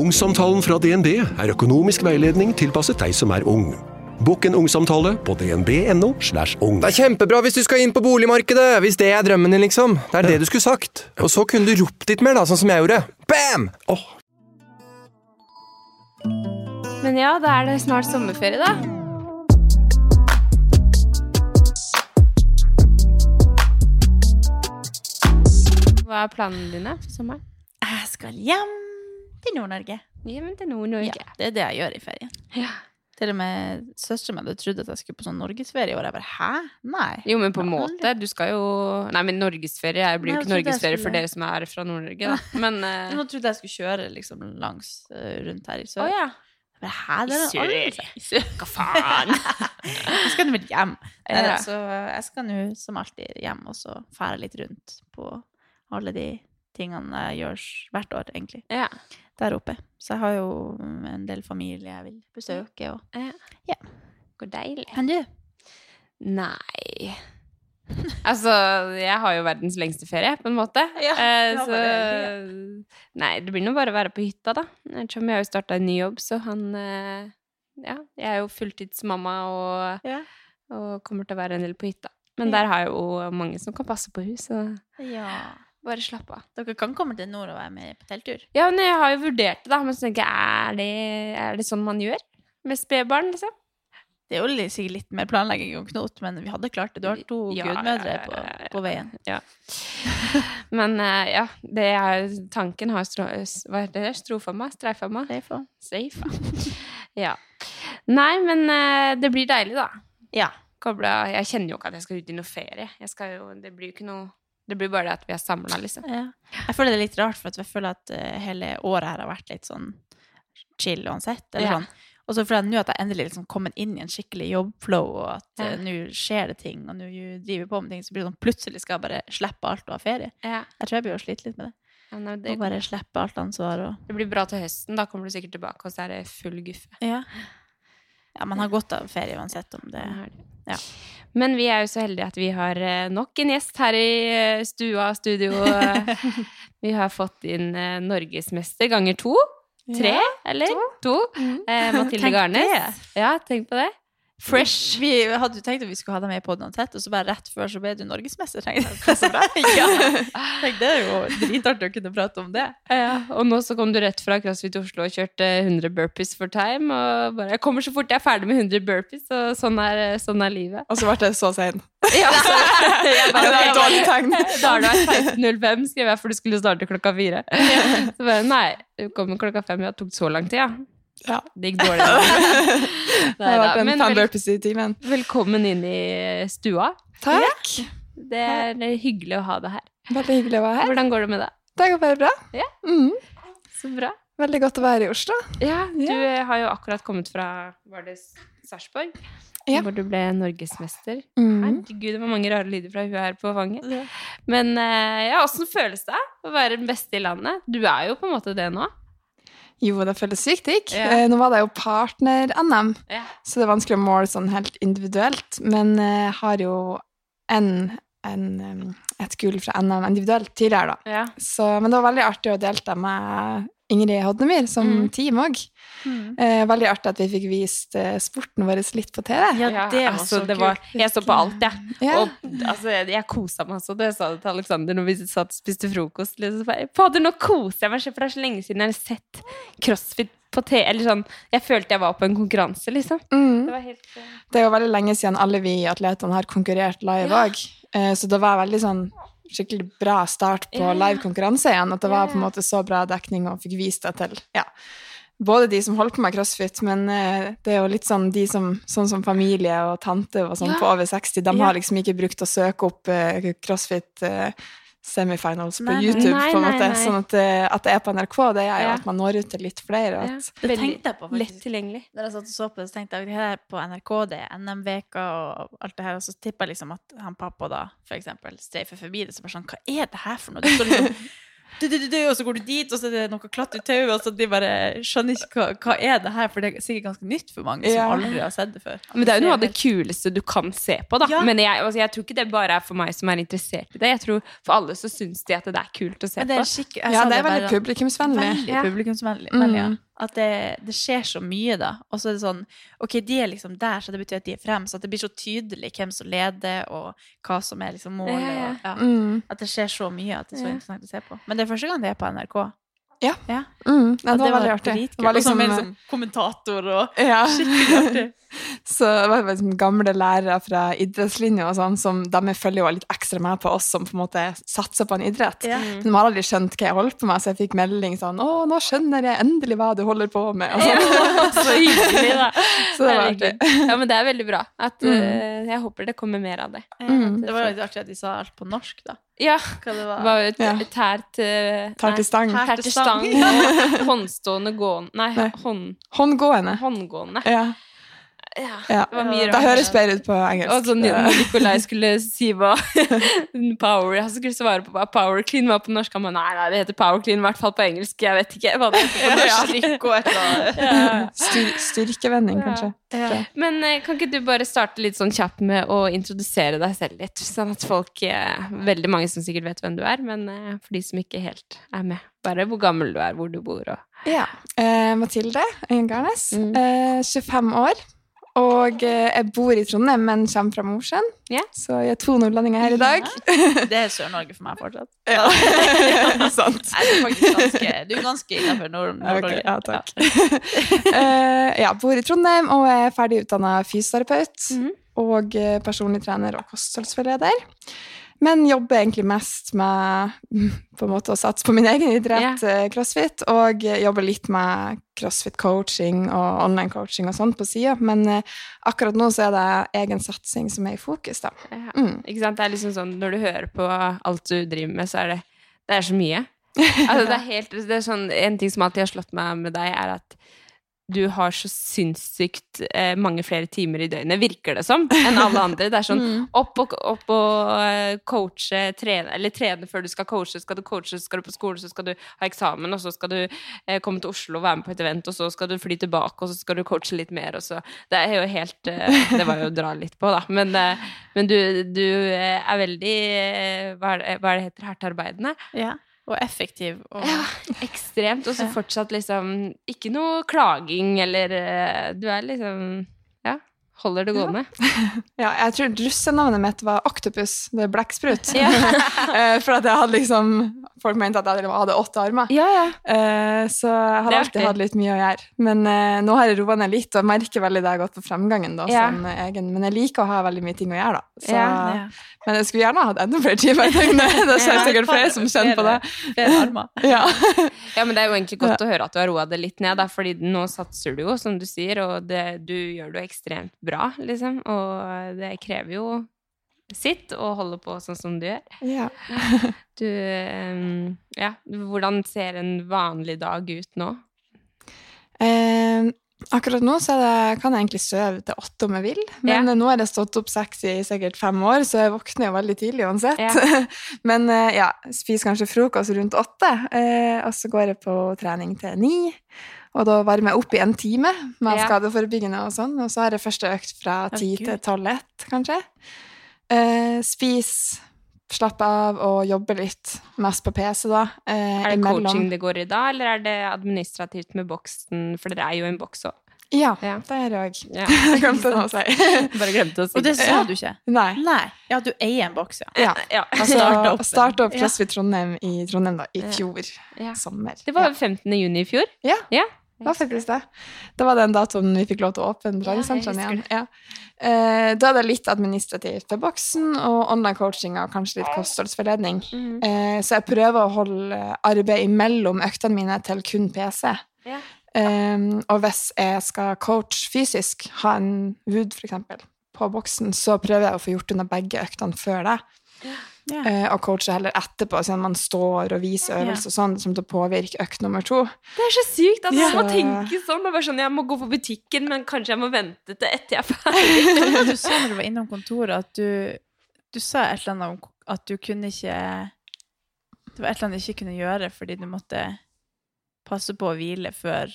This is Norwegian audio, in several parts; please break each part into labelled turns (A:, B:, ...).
A: Ungsamtalen fra DNB er økonomisk veiledning tilpasset deg som er ung. Bokk en ungsamtale på dnb.no. slash ung.
B: Det er kjempebra hvis du skal inn på boligmarkedet, hvis det er drømmen din, liksom. Det er det du skulle sagt. Og så kunne du ropt litt mer, da, sånn som jeg gjorde. Bam!
A: Oh.
C: Men ja, da er det snart sommerferie, da. Hva er planene dine for sommeren?
D: Jeg skal hjem til Nord-Norge.
C: Hjem til Nord-Norge.
D: Ja, det er det jeg gjør i ferien.
C: Ja.
D: Til og med søsteren min hadde trodd at jeg skulle på sånn norgesferie og. Jeg bare hæ? Nei.
C: Jo, men på en måte. Du skal jo Nei, men norgesferie jeg blir jo ikke norgesferie for dere som er fra Nord-Norge, da. Men uh...
D: Nå trodde jeg skulle kjøre liksom langs uh, rundt her i sør.
C: Oh,
D: ja. Bare, hæ? Det er
C: I sør. Hva faen?
D: Jeg skal nå vel hjem.
C: Ja.
D: Nei, Så jeg skal nå som alltid hjem og så fære litt rundt på alle de tingene jeg gjør hvert år, egentlig,
C: Ja.
D: Der oppe. Så jeg har jo en del familie jeg vil besøke. Og... Ja.
C: Hvor deilig.
D: Kan du?
C: Nei Altså, jeg har jo verdens lengste ferie, på en måte.
D: Ja,
C: Eh, så Nei, det blir nå bare å være på hytta, da. Ettersom jeg har jo starta en ny jobb, så han eh, Ja, jeg er jo fulltidsmamma og,
D: Ja.
C: og kommer til å være en del på hytta. Men
D: Ja.
C: der har jeg jo mange som kan passe på hus, så
D: ja.
C: Bare slapp av.
D: Dere kan komme til nord og være med på telttur.
C: Ja, men jeg har jo vurdert det, da. Men så tenker jeg, er det, er det sånn man gjør? Med spedbarn, liksom?
D: Det er jo sikkert litt mer planlegging og knot, men vi hadde klart det. Du har to
C: Ja,
D: gudmødre
C: ja,
D: på,
C: ja, ja,
D: på veien.
C: Ja. Men uh, ja, det er, tanken har stro, Hva heter det? strofa meg?
D: Streifa.
C: Streifa. ja. Nei, men uh, det blir deilig, da.
D: Ja.
C: Kobla Jeg kjenner jo ikke at jeg skal ut i noe ferie. Jo, det blir jo ikke noe Det blir bare det at vi er samla, liksom.
D: ja. Jeg føler det er litt rart, for jeg føler at eh, hele året her har vært litt sånn chill uansett. Eller sånn. Og så føler jeg nå at jeg endelig liksom kommet inn i en skikkelig jobbflow, og at
C: ja.
D: uh, nå skjer det ting, og nå driver vi på med ting, så blir det sånn plutselig skal jeg bare slippe alt og ha ferie.
C: Ja.
D: Jeg tror jeg blir å slite litt med det.
C: Ja, nei,
D: Og bare slippe alt ansvar og
C: det blir bra til høsten. Da kommer du sikkert tilbake, og så er det full guffe.
D: Ja. Ja, man har godt av ferie uansett om det
C: er det.
D: Ja.
C: Men vi er jo så heldige at vi har eh, nok en gjest her i eh, stua studio. vi har fått inn eh, norgesmester ganger to. Tre, eller? To. Eh, Mathilde Garnes. Ja, tenk på det. Fresh.
D: Vi hadde jo tenkt at vi skulle ha deg med i poden tett, og så bare rett før så ble du norgesmester. ja. Tenk, det er jo dritartig å kunne prate om det.
C: Ja, og nå så kom du rett fra CrossFit Oslo og kjørte 100 burpees for time. Og bare, jeg kommer så fort jeg er ferdig med 100 burpees, og sånn er, sånn er livet.
E: Og så ble det så sein.
C: Ja, så, jeg bare,
E: Det er et dårlig tegn.
C: Da er du vært 16.05, skrev jeg, for du skulle starte klokka fire. Så bare, nei, du kommer klokka fem. Ja, det tok så lang tid, ja.
E: Ja.
C: Det gikk dårlig.
E: Det har vært en
C: Men
E: fem burpees i timen.
C: velkommen inn i stua.
E: Takk.
C: Det er hyggelig å ha deg her.
E: Veldig hyggelig å være her.
C: Hvordan går det med deg?
E: Det går bare bra.
C: Ja.
E: Mm.
C: Så bra.
E: Veldig godt å være i Oslo.
C: Ja, du
E: Ja.
C: har jo akkurat kommet fra Var det Sarpsborg?
E: Ja.
C: Hvor du ble norgesmester.
E: Mm.
C: Herregud, det var mange rare lyder fra hun her på fanget. Men eh, ja, åssen føles det å være den beste i landet? Du er jo på en måte det nå.
E: Jo, det føles sykt digg. Eh, Nå var det jo partner-NM,
C: yeah.
E: så det er vanskelig å måle sånn helt individuelt. Men eh, jeg har jo en, en, et gull fra NM individuelt tidligere, da.
C: Ja.
E: Så, men det var veldig artig å delta med Ingrid Hodnemyr som
C: Mm.
E: team òg. Eh, veldig artig at vi fikk vist eh, sporten vår litt på TV.
D: Ja, det var
C: altså,
D: så
C: det var. Jeg så på alt, jeg.
E: Ja.
C: Og altså, jeg, jeg kosa meg så. Det sa det til Alexander når vi satt og spiste frokost. Liksom, Fader, nå koser jeg meg, for det er så lenge siden jeg har sett crossfit på te, Eller sånn, jeg følte jeg var på en konkurranse, liksom.
E: Mm.
C: Det var helt uh...
E: Det er jo veldig lenge siden alle vi atletene har konkurrert live
C: Ja.
E: uh, Så det var veldig sånn skikkelig bra start på
C: yeah.
E: live konkurranse igjen. At det var på en måte så bra dekning og fikk vist det til ja, både de som holder på med crossfit, men uh, det er jo litt sånn de som sånn som familie og tante og sånn
C: Ja.
E: på over 60, de har liksom ikke brukt å søke opp uh, crossfit eh, semifinals på
C: Nei.
E: YouTube,
C: Nei,
E: på en måte.
C: nei.
E: Sånn at det, at det er på NRK, det er jo
C: Ja.
E: at man når ut til litt flere. og
C: Ja.
E: At,
D: Det tenkte jeg på,
C: Lett
D: Litt
C: tilgjengelig.
D: Når jeg satt og så på det, så tenkte jeg at her er på NRK, det er NM-veka og alt det her, og så tipper jeg liksom at han pappa da, for eksempel, streifer forbi det, så bare sånn, hva er det her for noe? Det står liksom du, du, du, du, og så går du dit, og så er det noe klatt i tauet, og så de bare skjønner ikke hva, hva er det her, for det er sikkert ganske nytt for mange
E: Ja.
D: som aldri har sett det før.
C: Men det er jo noe av det kuleste du kan se på, da.
D: Ja.
C: Men jeg, altså, jeg tror ikke det bare er for meg som er interessert i det. Jeg tror for alle så syns de at det er kult å se
D: på det er skikkelig,
E: ja, det er veldig publikumsvennlig.
D: Veldig publikumsvennlig.
E: Mm.
D: ja. At det, det skjer så mye, da. Og så er det sånn Ok, de er liksom der, så det betyr at de er frem. Så at det blir så tydelig hvem som leder, og hva som er liksom målet. Og, ja.
E: Mm,
D: At det skjer så mye at det er så interessant å se på. Men det er første gang det er på NRK.
E: Ja.
D: ja.
E: mm, ja,
D: Og
E: det var veldig artig. Det var
D: Og så
E: liksom,
D: med liksom kommentator og
E: ja.
D: Skikkelig artig.
E: Så det var liksom gamle lærere fra idrettslinja og sånn, som de følger jo litt ekstra med på oss som på en måte satser på en idrett.
D: Ja.
E: Men de har aldri skjønt hva jeg holdt på med, så jeg fikk melding sånn 'Å, nå skjønner jeg endelig hva du holder på med'. Og sånn.
C: så hyggelig, da.
E: Så det var artig.
C: Ja, men det er veldig bra. At,
E: Mm.
C: eh, jeg håper det kommer mer av det.
E: Mm.
D: Det var litt artig at de sa alt på norsk, da.
C: Ja.
D: Hva det var.
C: Det var jo et,
E: Ja.
C: tær til
E: Tær til stang.
C: Tær til stang. Håndstående gående Nei,
E: Nei.
C: hånd,
E: Håndgående.
C: håndgående.
E: Ja.
C: Ja.
E: ja.
C: Det var mye
E: Det høres bedre ut på engelsk.
C: Og sånn Nikolai skulle si hva Power Han skulle svare på hva Power Clean var på norsk. Han ba nei, nei, det heter Power Clean, i hvert fall på engelsk. Jeg vet ikke hva det heter på norsk. Ja.
E: Styr, styrkevending, kanskje.
D: Ja.
C: Men eh, kan ikke du bare starte litt sånn kjapt med å introdusere deg selv litt? Sånn at folk eh, Veldig mange som sikkert vet hvem du er, men eh, for de som ikke helt er med. Bare hvor gammel du er, hvor du bor og
E: Ja. Eh, Mathilde Øyengarnes.
C: Mm.
E: Eh, 25 år. Og eh, jeg bor i Trondheim, men kommer fra Mosjøen.
C: Yeah.
E: Så jeg er to nordlendinger her i dag.
D: Det er Sør-Norge for meg fortsatt.
E: Ja, sant.
D: Nei, du er faktisk ganske, du er ganske innafor Nord- Nord-Norge.
E: Ok, ja, takk. Eh, ja, bor i Trondheim og er ferdig utdanna fysioterapeut.
C: Mhm.
E: Og eh, personlig trener og kostholdsveileder. Men jobber egentlig mest med på en måte å satse på min egen idrett, yeah. crossfit, og jobber litt med crossfit-coaching og online-coaching og sånt på sida. Men eh, akkurat nå så er det egen satsing som er i fokus, da.
C: Ja.
E: Mm.
C: Ikke sant? Det er liksom sånn, Når du hører på alt du driver med, så er det, det er så mye. Altså, det er helt, det er sånn, en ting som alltid har slått meg med deg, er at du har så sinnssykt eh, mange flere timer i døgnet, virker det som, enn alle andre. Det er sånn opp og, opp og eh, coache, trene, eller trene før du skal coache. Skal du coache, så skal du på skole, så skal du ha eksamen, og så skal du eh, komme til Oslo og være med på et event, og så skal du fly tilbake, og så skal du coache litt mer, og så Det er jo helt eh, Det var jo å dra litt på, da. Men, eh, men du, du eh, er veldig Hva er det, hva er det heter? Hardtarbeidende?
D: Ja. Og effektiv. Og,
C: Ja, ekstremt. Og så fortsatt liksom Ikke noe klaging eller eh, Du er liksom holder det gående.
E: Ja, jeg tror russenavnet mitt var Octopus, det er blekksprut.
C: Ja.
E: Eh, For at jeg hadde liksom Folk mente at jeg hadde åtte armer.
C: Ja, ja.
E: Eh, Så jeg har alltid hatt litt mye å gjøre. Men eh, nå har jeg roa ned litt, og merker veldig det jeg har gått på fremgangen. Da,
C: Ja.
E: som egen. Men jeg liker å ha veldig mye ting å gjøre, da. Så,
C: Ja,
E: Men jeg skulle gjerne hatt enda flere timer i døgnet. Det er sikkert flere som kjenner på det.
D: Flere armer.
E: Ja.
C: Ja, men det er jo egentlig godt å høre at du har roa det litt ned, da, fordi nå satser du jo, som du sier, og det, du gjør det jo ekstremt bra, liksom. Og det krever jo sitt å holde på sånn som du gjør.
E: ja.
C: Du um, Ja, hvordan ser en vanlig dag ut nå?
E: Eh, akkurat nå så det, kan jeg egentlig sove til åtte om jeg vil, men
C: Ja.
E: nå har jeg stått opp seks i sikkert fem år, så jeg våkner jo veldig tidlig uansett.
C: Ja.
E: men eh, ja, spiser kanskje frokost rundt åtte, eh, og så går jeg på trening til ni. Og da varmer jeg opp i en time med
C: Ja.
E: skadeforebyggende og sånn, og så har jeg første økt fra ti
D: Gud.
E: til tolv-ett, kanskje. Eh, spis, slapp av og jobbe litt, mest på PC da. Eh,
C: Er det
E: imellom.
C: coaching det går i da, eller er det administrativt med boksen? For dere er jo en boks òg.
E: Ja,
C: Ja.
E: det er jeg òg.
C: Ja.
E: Jeg glemte å si.
C: Bare glemte å si
D: Og det sa du ikke?
E: Nei.
D: Nei. Ja, du eier en boks, ja.
E: Ja.
C: Ja.
E: Altså,
D: Starta opp.
E: starte opp CrossFit Trondheim i Trondheim da, i fjor
C: Ja.
E: sommer.
C: Det var 15. juni i fjor.
E: Ja,
C: Ja.
E: det var faktisk det. Det var den datoen vi fikk lov til å åpne
C: Ja,
E: treningssentrene igjen. Ja. Eh, da er det litt administrativt til boksen, og online coaching og kanskje litt kostholdsforledning.
C: Mm.
E: Eh, så jeg prøver å holde arbeid imellom øktene mine til kun PC.
C: Ja.
E: Eh, og hvis jeg skal coach fysisk, ha en wood eksempel, på boksen, så prøver jeg å få gjort unna begge øktene før det.
D: Ja.
E: Eh, og coache heller etterpå, siden man står og viser øvelser og sånn, som til å påvirke økt nummer to.
C: Det er så sykt! Altså, Jeg må
E: Ja.
C: tenke sånn. og bare sånn, Jeg må gå på butikken, men kanskje jeg må vente til etter jeg er ferdig.
D: Du sa når du var innom kontoret, at du, du sa et eller annet om at du kunne ikke Det var et eller annet du ikke kunne gjøre fordi du måtte passe på å hvile før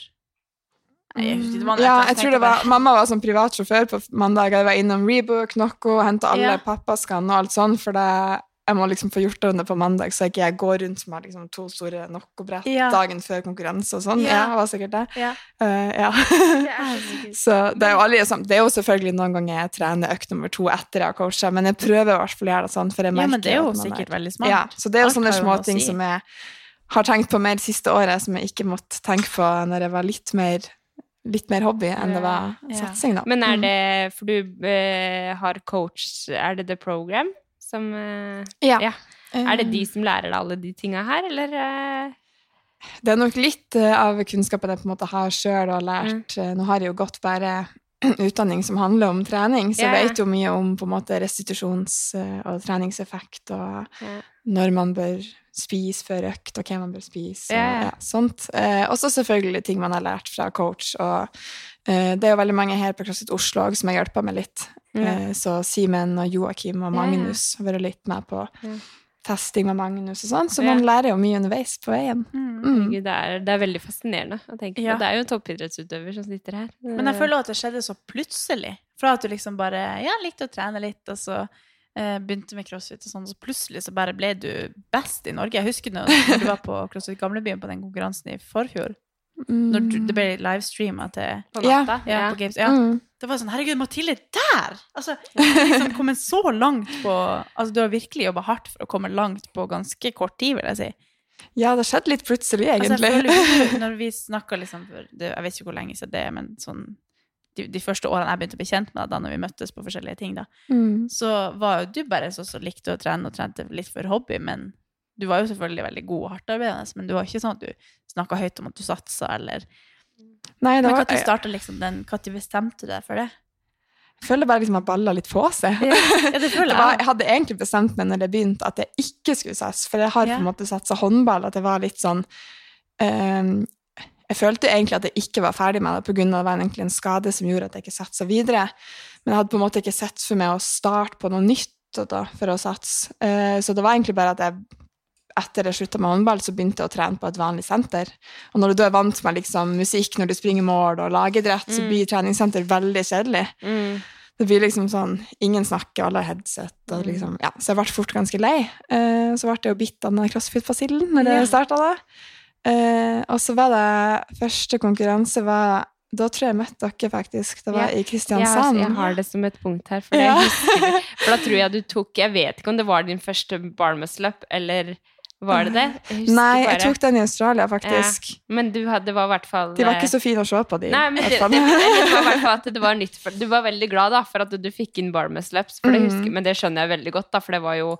D: jeg noe
E: Ja,
D: jeg
E: tror det var, Mamma var som privatsjåfør på mandag. Jeg var innom Rebook, Noco, henta alle
D: Ja.
E: pappaskene og alt sånn, for det, jeg må liksom få gjort det på mandag, så ikke jeg går rundt med liksom to store Noco-brett
D: Ja.
E: dagen før konkurranse og sånn.
D: Ja.
E: Ja, det var sikkert det.
D: Ja.
E: Uh, ja.
D: Det er
E: så det er, sånn- det er jo selvfølgelig noen ganger jeg trener økt nummer to etter jeg har coacha, men jeg prøver i hvert fall å gjøre det sånn, for jeg merker Ja,
D: men det er jo sikkert veldig smart.
E: Ja, så det er jo sånne småting
D: si.
E: som jeg har tenkt på mer siste året, som jeg ikke måtte tenke på når jeg var litt mer, litt mer hobby enn det var satsing, da.
C: Men er
E: Mm.
C: det For du uh, har coach Er det The Program som eh,
E: Ja.
C: Er det de
E: Eh,
C: som lærer deg alle de tinga her, eller? eh?
E: Det er nok litt eh, av kunnskapen jeg på en måte har sjøl og lært.
C: Mm.
E: Nå har jeg jo gått bare utdanning som handler om trening, så
C: Ja,
E: jeg vet jo mye om på en måte restitusjons- og treningseffekt, og
C: Ja.
E: når man bør spise før økt, og hva man bør spise, og
C: Ja, ja.
E: ja, sånt. Eh, også selvfølgelig ting man har lært fra coach, og det er jo veldig mange her på CrossFit Oslo også som har hjulpet meg litt.
C: Ja.
E: Eh, så Simen og Joakim og
C: Ja, ja.
E: Magnus har vært litt med på
C: Ja.
E: testing med Magnus og sånn, så
C: Ja.
E: man lærer jo mye underveis på veien.
D: Mm.
E: Mm.
C: Det, er, det er veldig fascinerende å tenke
D: Ja.
C: på. Det er jo en toppidrettsutøver som sitter her.
D: Men jeg føler at det skjedde så plutselig. Fra at du liksom bare ja, likte å trene litt, og så eh, begynte med crossfit, og sånn, så plutselig så bare ble du best i Norge. Jeg husker når du var på CrossFit Gamlebyen på den konkurransen i forfjor. Når du, det ble livestreama til
C: På
E: Ja.
C: natta.
D: ja, på Games. Ja.
E: Mm.
D: Det var sånn Herregud, Mathilde, der! Altså, liksom kommet så langt på Altså, du har virkelig jobba hardt for å komme langt på ganske kort tid, vil jeg si.
E: Ja, det skjedde litt plutselig,
D: Altså,
E: egentlig.
D: Altså, føler, når vi snakka liksom for det, Jeg vet ikke hvor lenge siden det er, men sånn de, de første årene jeg begynte å bli kjent med deg, da når vi møttes på forskjellige ting, da,
E: mm.
D: så var jo du bare sånn som likte å trene og trente litt for hobby, men du var jo selvfølgelig veldig god og hardtarbeidende, men du var ikke sånn at du snakka høyt om at du satsa, eller
E: Nei, det
D: Men
E: var,
D: når starta liksom den Når bestemte du deg for det?
E: jeg føler bare liksom at balla litt på seg.
D: Ja, det
E: Det
D: føler
E: var,
D: jeg.
E: jeg hadde egentlig bestemt meg når det begynte, at jeg ikke skulle satse, for jeg har
D: Ja.
E: på en måte satsa håndball, at det var litt sånn um, Jeg følte egentlig at jeg ikke var ferdig med det, på grunn av det var egentlig en skade som gjorde at jeg ikke satsa videre. Men jeg hadde på en måte ikke sett for meg å starte på noe nytt da, for å satse. Uh, så det var egentlig bare at jeg etter jeg slutta med håndball, så begynte jeg å trene på et vanlig senter. Og når du da er vant med liksom, musikk når du springer mål og lagidrett, så
C: Mm.
E: blir treningssenter veldig kjedelig.
C: Mm.
E: Det blir liksom sånn Ingen snakker, alle har headset. Og
C: Mm.
E: liksom, ja, så jeg ble fort ganske lei. Eh, så ble jeg jo bitt av den crossfit-fasillen når
C: det
E: jeg starta det. Eh, og så var det første konkurranse var Da tror jeg jeg møtte dere, faktisk. Det var
C: Ja.
E: i
C: Kristiansand.
E: Kristiansand.
C: jeg har det som et punkt her, for, det
E: Ja.
C: for da tror jeg du tok Jeg vet ikke om det var din første barmuscle-up, eller var det det? Jeg
E: Nei, jeg tok den i Australia, faktisk.
C: Men du hadde, det var i hvert fall
E: De var ikke så fine å se på, de.
C: Nei, men det, det, det var hvert fall at det var nytt for Du var veldig glad da, for at du fikk inn bar muscle-ups, for det
E: mm.
C: husker, men det skjønner jeg veldig godt, da, for det var jo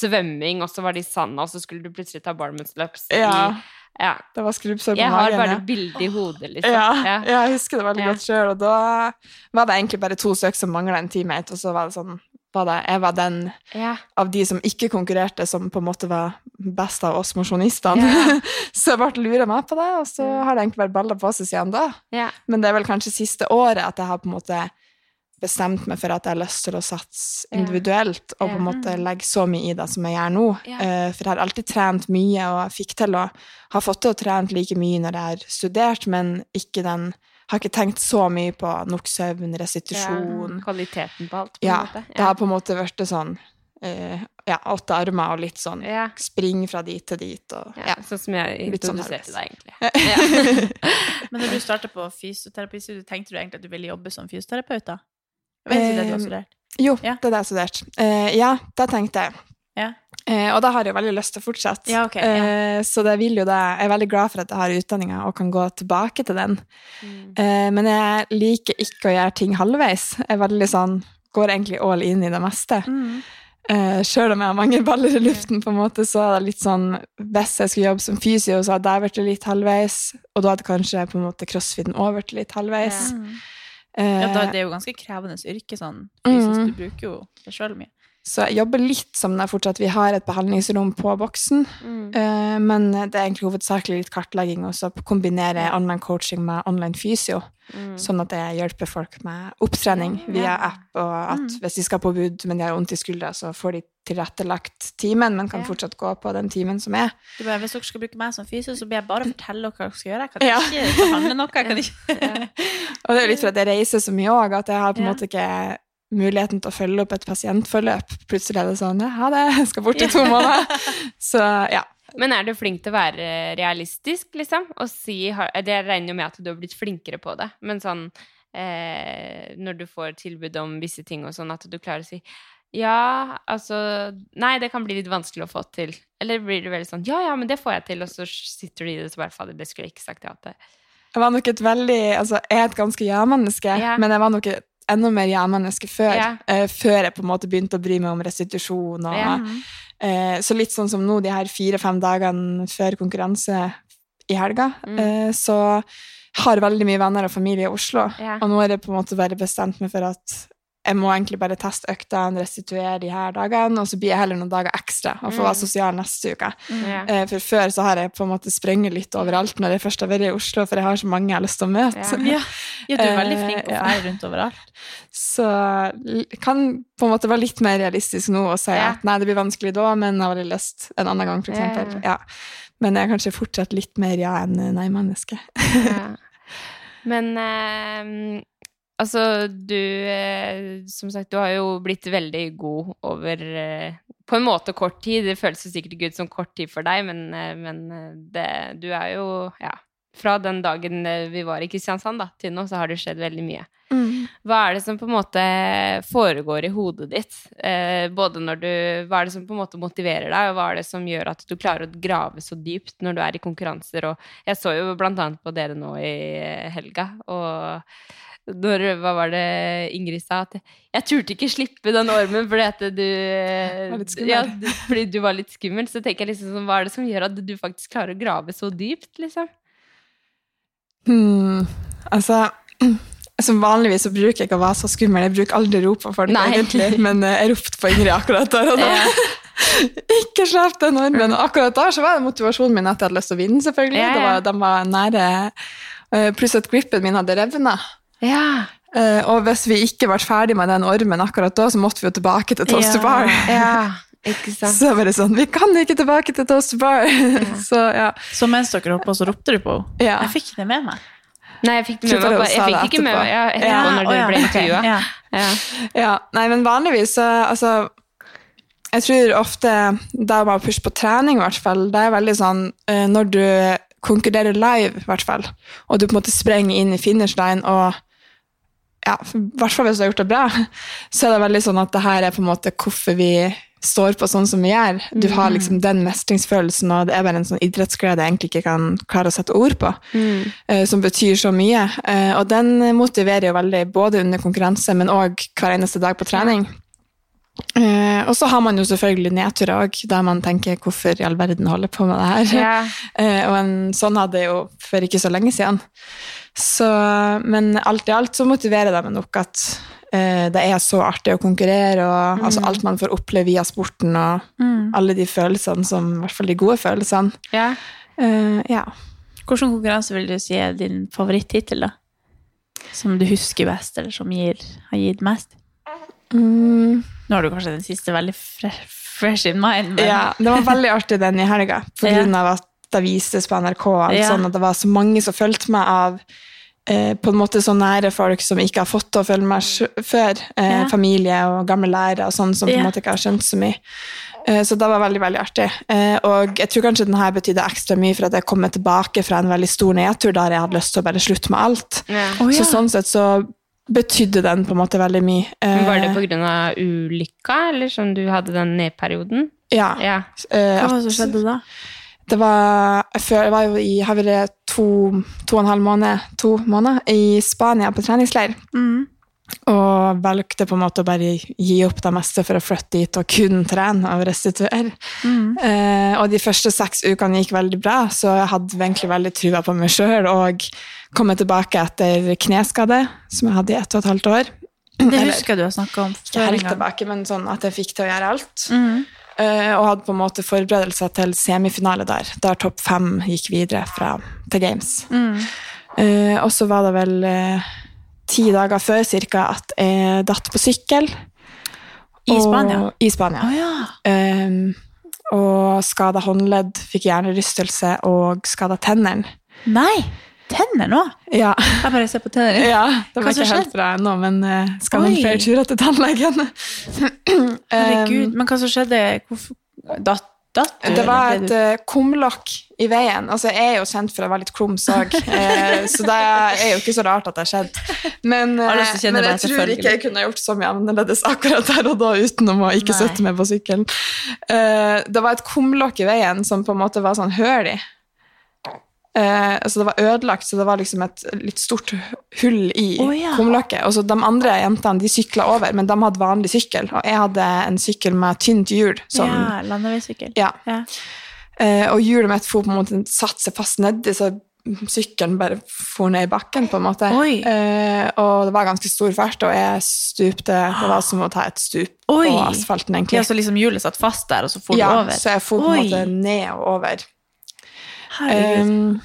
C: svømming, og så var det i sanda, og så skulle du plutselig ta bar muscle-ups
E: Ja.
C: i ja.
E: Det var skrubbsår på
C: Jeg har bare
E: ja.
C: bildet i hodet, liksom.
E: Ja,
C: Ja.
E: ja, jeg husker det veldig
C: Ja.
E: godt sjøl. Og da var det egentlig bare to søk som mangla en teammate, og så var det sånn var det, Jeg var den
C: Ja.
E: av de som ikke konkurrerte, som på en måte var best av oss mosjonistene.
C: Ja.
E: så jeg ble lura meg på det, og så har det egentlig vært baller på seg siden da.
C: Ja.
E: Men det er vel kanskje siste året at jeg har på en måte bestemt meg for at jeg har lyst til å satse
C: Ja.
E: individuelt, og på en måte legge så mye i det som jeg gjør nå.
C: Ja.
E: Eh, For jeg har alltid trent mye, og jeg fikk til å ha fått til å trene like mye når jeg har studert, men ikke den har ikke tenkt så mye på nok søvn, restitusjon.
C: Kvaliteten på alt, på
E: Ja,
C: en måte. Ja.
E: det har på en måte vært sånn uh, ja, åtte armer og litt sånn
C: ja.
E: spring fra dit til dit. Og,
C: Ja,
E: ja.
C: Sånn som jeg introduserte
E: sånn
C: deg, egentlig.
D: Men når du starta på fysioterapistudiet, tenkte du egentlig at du ville jobbe som fysioterapeut? da? Jeg vet ikke det du har
E: Eh,
D: studert.
E: Jo,
D: Ja.
E: det er det jeg har studert. Uh, ja, det tenkte jeg.
D: Ja.
E: Uh, og da har jeg jo veldig lyst til å fortsette.
D: Ja, okay, ja.
E: eh, så det vil jo det. Jeg er veldig glad for at jeg har utdanninga og kan gå tilbake til den.
C: Mm.
E: Men jeg liker ikke å gjøre ting halvveis. Jeg er veldig sånn, går egentlig all in i det meste.
D: Mm.
E: Uh, Sjøl om jeg har mange baller i luften, på en måte, så er det litt sånn Hvis jeg skulle jobbe som fysio, så hadde jeg vært litt halvveis. Og da hadde kanskje på en måte crossfiten òg vært litt halvveis.
D: Mm.
E: Eh,
D: Ja, da, det er jo ganske krevende yrke sånn fysisk.
E: Mm.
D: Du bruker jo deg sjøl mye.
E: Så jeg jobber litt som det er fortsatt. Vi har et behandlingsrom på boksen,
C: Mm.
E: uh, men det er egentlig hovedsakelig litt kartlegging, og så kombinere online coaching med online fysio.
C: Mm.
E: Sånn at jeg hjelper folk med opptrening via app, og at hvis de skal på bud, men de har vondt i skuldra, så får de tilrettelagt timen, men kan
D: Ja.
E: fortsatt gå på den timen som er.
D: Er bare, hvis dere skal bruke meg som fysio, så blir jeg bare fortelle dere hva dere skal gjøre. Jeg kan
E: Ja.
D: ikke behandle noe. Jeg kan ikke.
E: Og det er litt fordi jeg reiser så mye òg, at jeg har på en måte ikke muligheten til å følge opp et pasientforløp. Plutselig er det sånn ja, Ha det, jeg skal bort i to måneder. Så ja.
C: Men er du flink til å være realistisk, liksom? Og si Det regner jo med at du har blitt flinkere på det, men sånn eh, Når du får tilbud om visse ting og sånn, at du klarer å si ja, altså Nei, det kan bli litt vanskelig å få til. Eller blir det veldig sånn Ja, ja, men det får jeg til, og så sitter du i det så bare Fader, det skulle jeg ikke sagt ja til.
E: Jeg var nok et veldig Altså, jeg er et ganske ja-menneske,
C: Ja.
E: men jeg var nok et enda mer ja-menneske før.
C: Ja.
E: Uh, før jeg på en måte begynte å bry meg om restitusjon og
C: Ja.
E: uh, Så litt sånn som nå, de her fire-fem dagene før konkurranse i helga,
C: Mm.
E: uh, så har veldig mye venner og familie i Oslo.
C: Ja.
E: Og nå er det på en måte bare bestemt meg for at jeg må egentlig bare teste øktene, restituere de her dagene, og så blir jeg heller noen dager ekstra og få
C: Mm.
E: være sosial neste uke.
C: Mm,
E: Eh, For før så har jeg på en måte sprunget litt overalt når jeg først har vært i Oslo, for jeg har så mange jeg har lyst til å møte.
D: Ja. ja, du er veldig
E: Eh,
D: flink å
E: ja.
D: rundt overalt.
E: Så kan på en måte være litt mer realistisk nå og si
C: Ja.
E: at nei, det blir vanskelig da, men jeg har veldig lyst en annen gang,
C: Ja,
E: eksempel. Ja. Men jeg er kanskje fortsatt litt mer ja enn nei-menneske.
C: Ja. Men eh, altså, du eh, Som sagt, du har jo blitt veldig god over eh, På en måte kort tid. Det føles sikkert ikke ut som kort tid for deg, men, eh, men det, du er jo Ja. Fra den dagen vi var i Kristiansand da, til nå, så har det skjedd veldig mye. Hva er det som på en måte foregår i hodet ditt? Eh, både når du, hva er det som på en måte motiverer deg, og hva er det som gjør at du klarer å grave så dypt når du er i konkurranser? Og jeg så jo blant annet på dere nå i helga, og når, hva var det Ingrid sa? At jeg turte ikke slippe den ormen fordi at du
E: Var litt skummel.
C: Ja, du- fordi du var litt skummel. Så tenker jeg liksom sånn, hva er det som gjør at du faktisk klarer å grave så dypt, liksom?
E: Hmm. Altså som Vanligvis så bruker jeg ikke å være så skummel. Jeg bruker aldri å rope på folk,
C: Nei.
E: egentlig, men eh, jeg ropte på Ingrid akkurat der og da. ikke slipp den ormen! Akkurat da så var det motivasjonen min at jeg hadde lyst til å vinne, selvfølgelig.
C: Ja, ja.
E: Det var, de var nære. Eh, Pluss at gripen min hadde revna.
C: Ja.
E: Uh, Og hvis vi ikke ble ferdig med den ormen akkurat da, så måtte vi jo tilbake til Toaster
D: Ja.
E: Bar.
C: ja. Ikke sant?
E: Så var det sånn Vi kan ikke tilbake til Toaster Bar! så ja.
D: Så mens dere holdt på, så ropte du på henne.
E: ja.
D: Jeg fikk det med meg.
C: Nei, jeg fikk det med meg. Jeg fikk ikke med meg ja, etterpå
E: Ja,
C: når du
D: ja,
C: ble intervjua.
D: ja.
C: Ja.
E: Ja, nei, men vanligvis så Altså, jeg tror ofte da man pusher på trening, i hvert fall, det er veldig sånn eh, Når du konkurrerer live, i hvert fall, og du på en måte sprenger inn i finish line og ja, i hvert fall hvis du har gjort det bra, så er det veldig sånn at det her er på en måte hvorfor vi står på sånn som vi gjør. Du har liksom den mestringsfølelsen, og det er bare en sånn idrettsglede jeg egentlig ikke kan klare å sette ord på, eh, som betyr så mye. Uh, og den motiverer jo veldig, både under konkurranse, men òg hver eneste dag på trening. Eh, og så har man jo selvfølgelig nedturer òg, der man tenker 'hvorfor i all verden holder på med det her'?
C: Ja.
E: Eh, og en, sånn hadde jeg jo for ikke så lenge siden. Så, men alt i alt så motiverer det meg nok at eh, det er så artig å konkurrere, og altså alt man får oppleve via sporten, og alle de følelsene som, i hvert fall de gode følelsene.
C: Ja.
E: Eh, ja.
D: Hvilken konkurranse vil du si er din favorittittel, da? Som du husker best, eller som gir, har gitt mest?
E: Mm,
D: Nå har du kanskje den siste veldig fre fresh in mind, men
E: ja, det var veldig artig den i helga, på grunn av at det vises på NRK, og
D: Ja.
E: sånn at det var så mange som fulgte meg av eh, på en måte så nære folk som ikke har fått til å følge meg før. Eh,
D: Ja.
E: Familie og gamle lærere og sånn som på en
D: Ja.
E: måte ikke har skjønt så mye. Eh, så det var veldig, veldig artig. Eh, og jeg tror kanskje denne betydde ekstra mye for at jeg kom tilbake fra en veldig stor nedtur der jeg hadde lyst til å bare slutte med alt.
C: Ja.
E: Så sånn sett så betydde den på en måte veldig mye. Men
C: Var det på grunn av ulykka, eller som du hadde den nedperioden?
E: Ja.
C: Ja.
E: eh,
D: Hva var det som skjedde da?
E: Det var, jeg var jo i har vært to, to og en halv måned, to måneder i Spania på treningsleir.
D: Mm.
E: Og valgte på en måte å bare gi opp det meste for å flytte dit og kun trene og restituere.
D: Mm.
E: Eh, og de første seks ukene gikk veldig bra, så jeg hadde egentlig veldig trua på meg sjøl og kommet tilbake etter kneskade, som jeg hadde i ett og et halvt år.
D: Det husker du har snakka om
E: ikke helt tilbake, men sånn at jeg fikk til å gjøre alt.
D: Mm.
E: Eh, og hadde på en måte forberedelser til semifinale der, der topp fem gikk videre fra, til Games.
D: Mm.
E: Eh, og så var det vel eh, ti dager før cirka at jeg datt på sykkel.
D: I
E: Og-
D: Spania?
E: I Spania.
D: Oh, ja.
E: um, og skada håndledd, fikk hjernerystelse og skada tennene.
D: Nei! Tenner nå?
E: Ja.
D: Jeg bare ser på tennene.
E: Ja, det var ikke helt bra ennå, men uh, skal
D: Oi.
E: flere turer til tannlegen.
D: Herregud, men hva som skjedde? Hvorfor datt, datt du?
E: Det var et uh, kumlokk i veien. Altså, jeg er jo kjent for å være litt klums òg, eh, så det er jo ikke så rart at det har skjedd. Men, eh, men jeg tror ikke jeg kunne gjort så mye annerledes akkurat der og da utenom å ikke
D: Nei.
E: støtte meg på sykkelen. Uh, det var et kumlokk i veien som på en måte var sånn høl i. Eh, altså det var ødelagt, så det var liksom et litt stort hull i
D: oh, ja.
E: kumlokket. Og så de andre jentene de sykla over, men de hadde vanlig sykkel. Og jeg hadde en sykkel med tynt hjul. Som,
D: Ja, landeveissykkel.
E: ja.
D: Ja.
E: Eh, og hjulet mitt for på en måte satt seg fast nedi, så sykkelen bare for ned i bakken, på en måte. Eh, og det var ganske stor fart, og jeg stupte. Det var som å ta et stup
D: Oi.
E: på asfalten, egentlig.
D: Ja, så liksom hjulet satt fast der, og så for
E: Ja,
D: du over?
E: Ja, så jeg for på en måte ned og over. Um,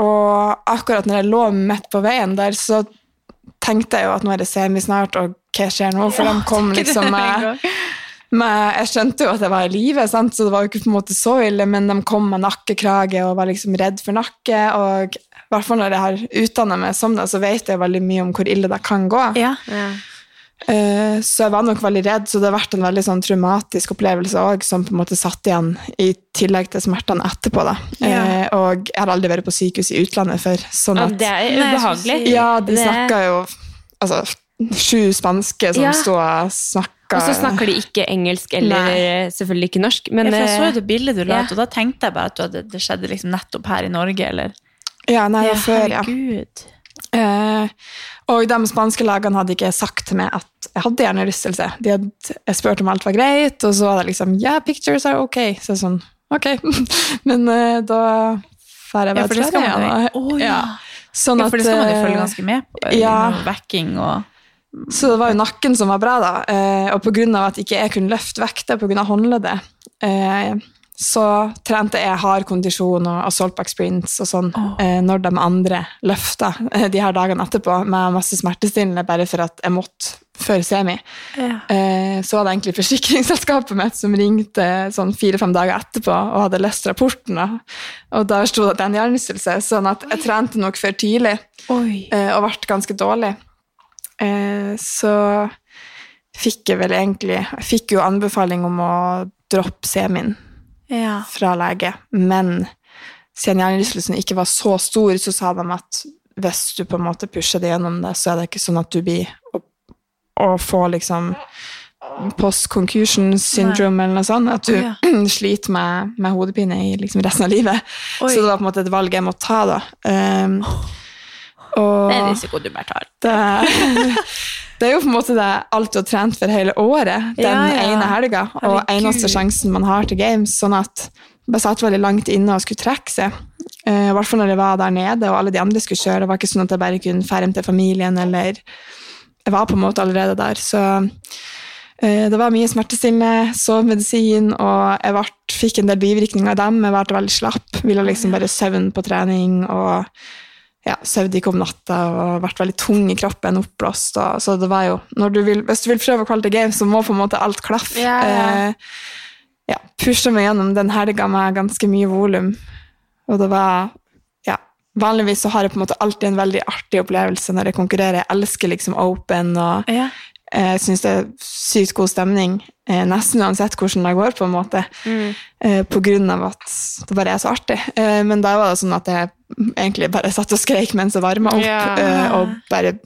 E: og akkurat når jeg lå midt på veien der, så tenkte jeg jo at nå er det semi snart, og hva skjer nå? For de kom liksom
D: med
E: med, Jeg skjønte jo at jeg var i live, så det var jo ikke på en måte så ille, men de kom med nakkekrage og var liksom redd for nakke. Og i hvert fall når jeg har utdanna meg som det, så vet jeg veldig mye om hvor ille det kan gå.
D: Ja.
E: Eh, Så jeg var nok veldig redd, så det har vært en veldig sånn traumatisk opplevelse òg, som på en måte satt igjen i tillegg til smertene etterpå. da.
D: Ja.
E: Eh, Og jeg har aldri vært på sykehus i utlandet før. sånn
C: Ja,
E: at...
C: det er ubehagelig.
E: Ja, de
C: Det-
E: snakka jo Altså, sju spanske som
C: Ja.
E: sto og snakka
C: Og så snakker de ikke engelsk eller
E: Nei.
C: eh, selvfølgelig ikke norsk. Men
D: ja, jeg så jo
C: eh,
D: det bildet du la
C: ja.
D: ut, og da tenkte jeg bare at hadde, det skjedde liksom nettopp her i Norge, eller?
E: Ja, nei, var før, ja.
D: herregud.
E: Eh, og de spanske legene hadde ikke sagt til meg at jeg hadde hjernerystelse. De hadde jeg spurt om alt var greit, og så var det liksom Yeah, pictures are ok. Så jeg sånn, ok. Men uh, da får jeg
D: Ja,
E: bare igjen,
D: Å,
E: og-
D: ja.
E: Sånn
D: ja, for det skal man jo
E: eh,
D: følge ganske med på.
E: ja.
D: Backing og
E: Så det var jo nakken som var bra, da. Eh, og pga. at ikke jeg kunne løfte vekter pga. håndleddet, eh, så trente jeg hard kondisjon og assaultback sprints og sånn oh. når de andre løfta eh, de her dagene etterpå med masse smertestillende bare for at jeg måtte før semi.
D: ja.
E: Eh, så var det egentlig forsikringsselskapet mitt som ringte sånn fire-fem dager etterpå og hadde lest rapporten. Og der sto det at det er en hjernerystelse, sånn at jeg trente nok for tidlig
D: Oi.
E: og ble ganske dårlig. Så fikk jeg vel egentlig Jeg fikk jo anbefaling om å droppe semien
D: Ja.
E: fra lege, men siden hjernerystelsen ikke var så stor, så sa de at hvis du på en måte pusher det gjennom det, så er det ikke sånn at du blir å, å få liksom post-concussion syndrome eller noe sånt, at du
D: ja.
E: sliter med, med hodepine i liksom resten av livet.
D: Oi.
E: Så det var på en måte et valg jeg måtte ta, da. Um, og
D: Det er risiko du bare tar.
E: det, det er jo på en måte det alt du har trent for hele året, den
D: Ja, ja.
E: ene helga, og eneste sjansen man har til games, sånn at jeg satt veldig langt inne og skulle trekke seg. Eh, I hvert fall når jeg var der nede, og alle de andre skulle kjøre. Det var ikke sånn at jeg bare kunne hjem til familien, eller Jeg var på en måte allerede der, så eh, det var mye smertestillende, sovemedisin, og jeg ble, fikk en del bivirkninger av dem. Jeg ble veldig slapp, ville liksom bare søvn på trening, og ja, sovde ikke om natta og vært veldig tung i kroppen, oppblåst. Og, så det var jo, du vil, hvis du vil prøve Quality Games, så må på en måte alt klaffe.
D: Ja, ja.
E: Eh, ja, pushe meg gjennom den helga med ganske mye volum. Og det var ja, Vanligvis så har jeg på en måte alltid en veldig artig opplevelse når jeg konkurrerer. Jeg elsker liksom open, og
D: Ja.
E: jeg syns det er sykt god stemning. Eh, nesten uansett hvordan det går, på en måte. Eh, på grunn av at det bare er så artig. Eh, men da var det sånn at jeg egentlig bare satt og skreik mens jeg varma opp,
C: Ja.
E: eh, og bare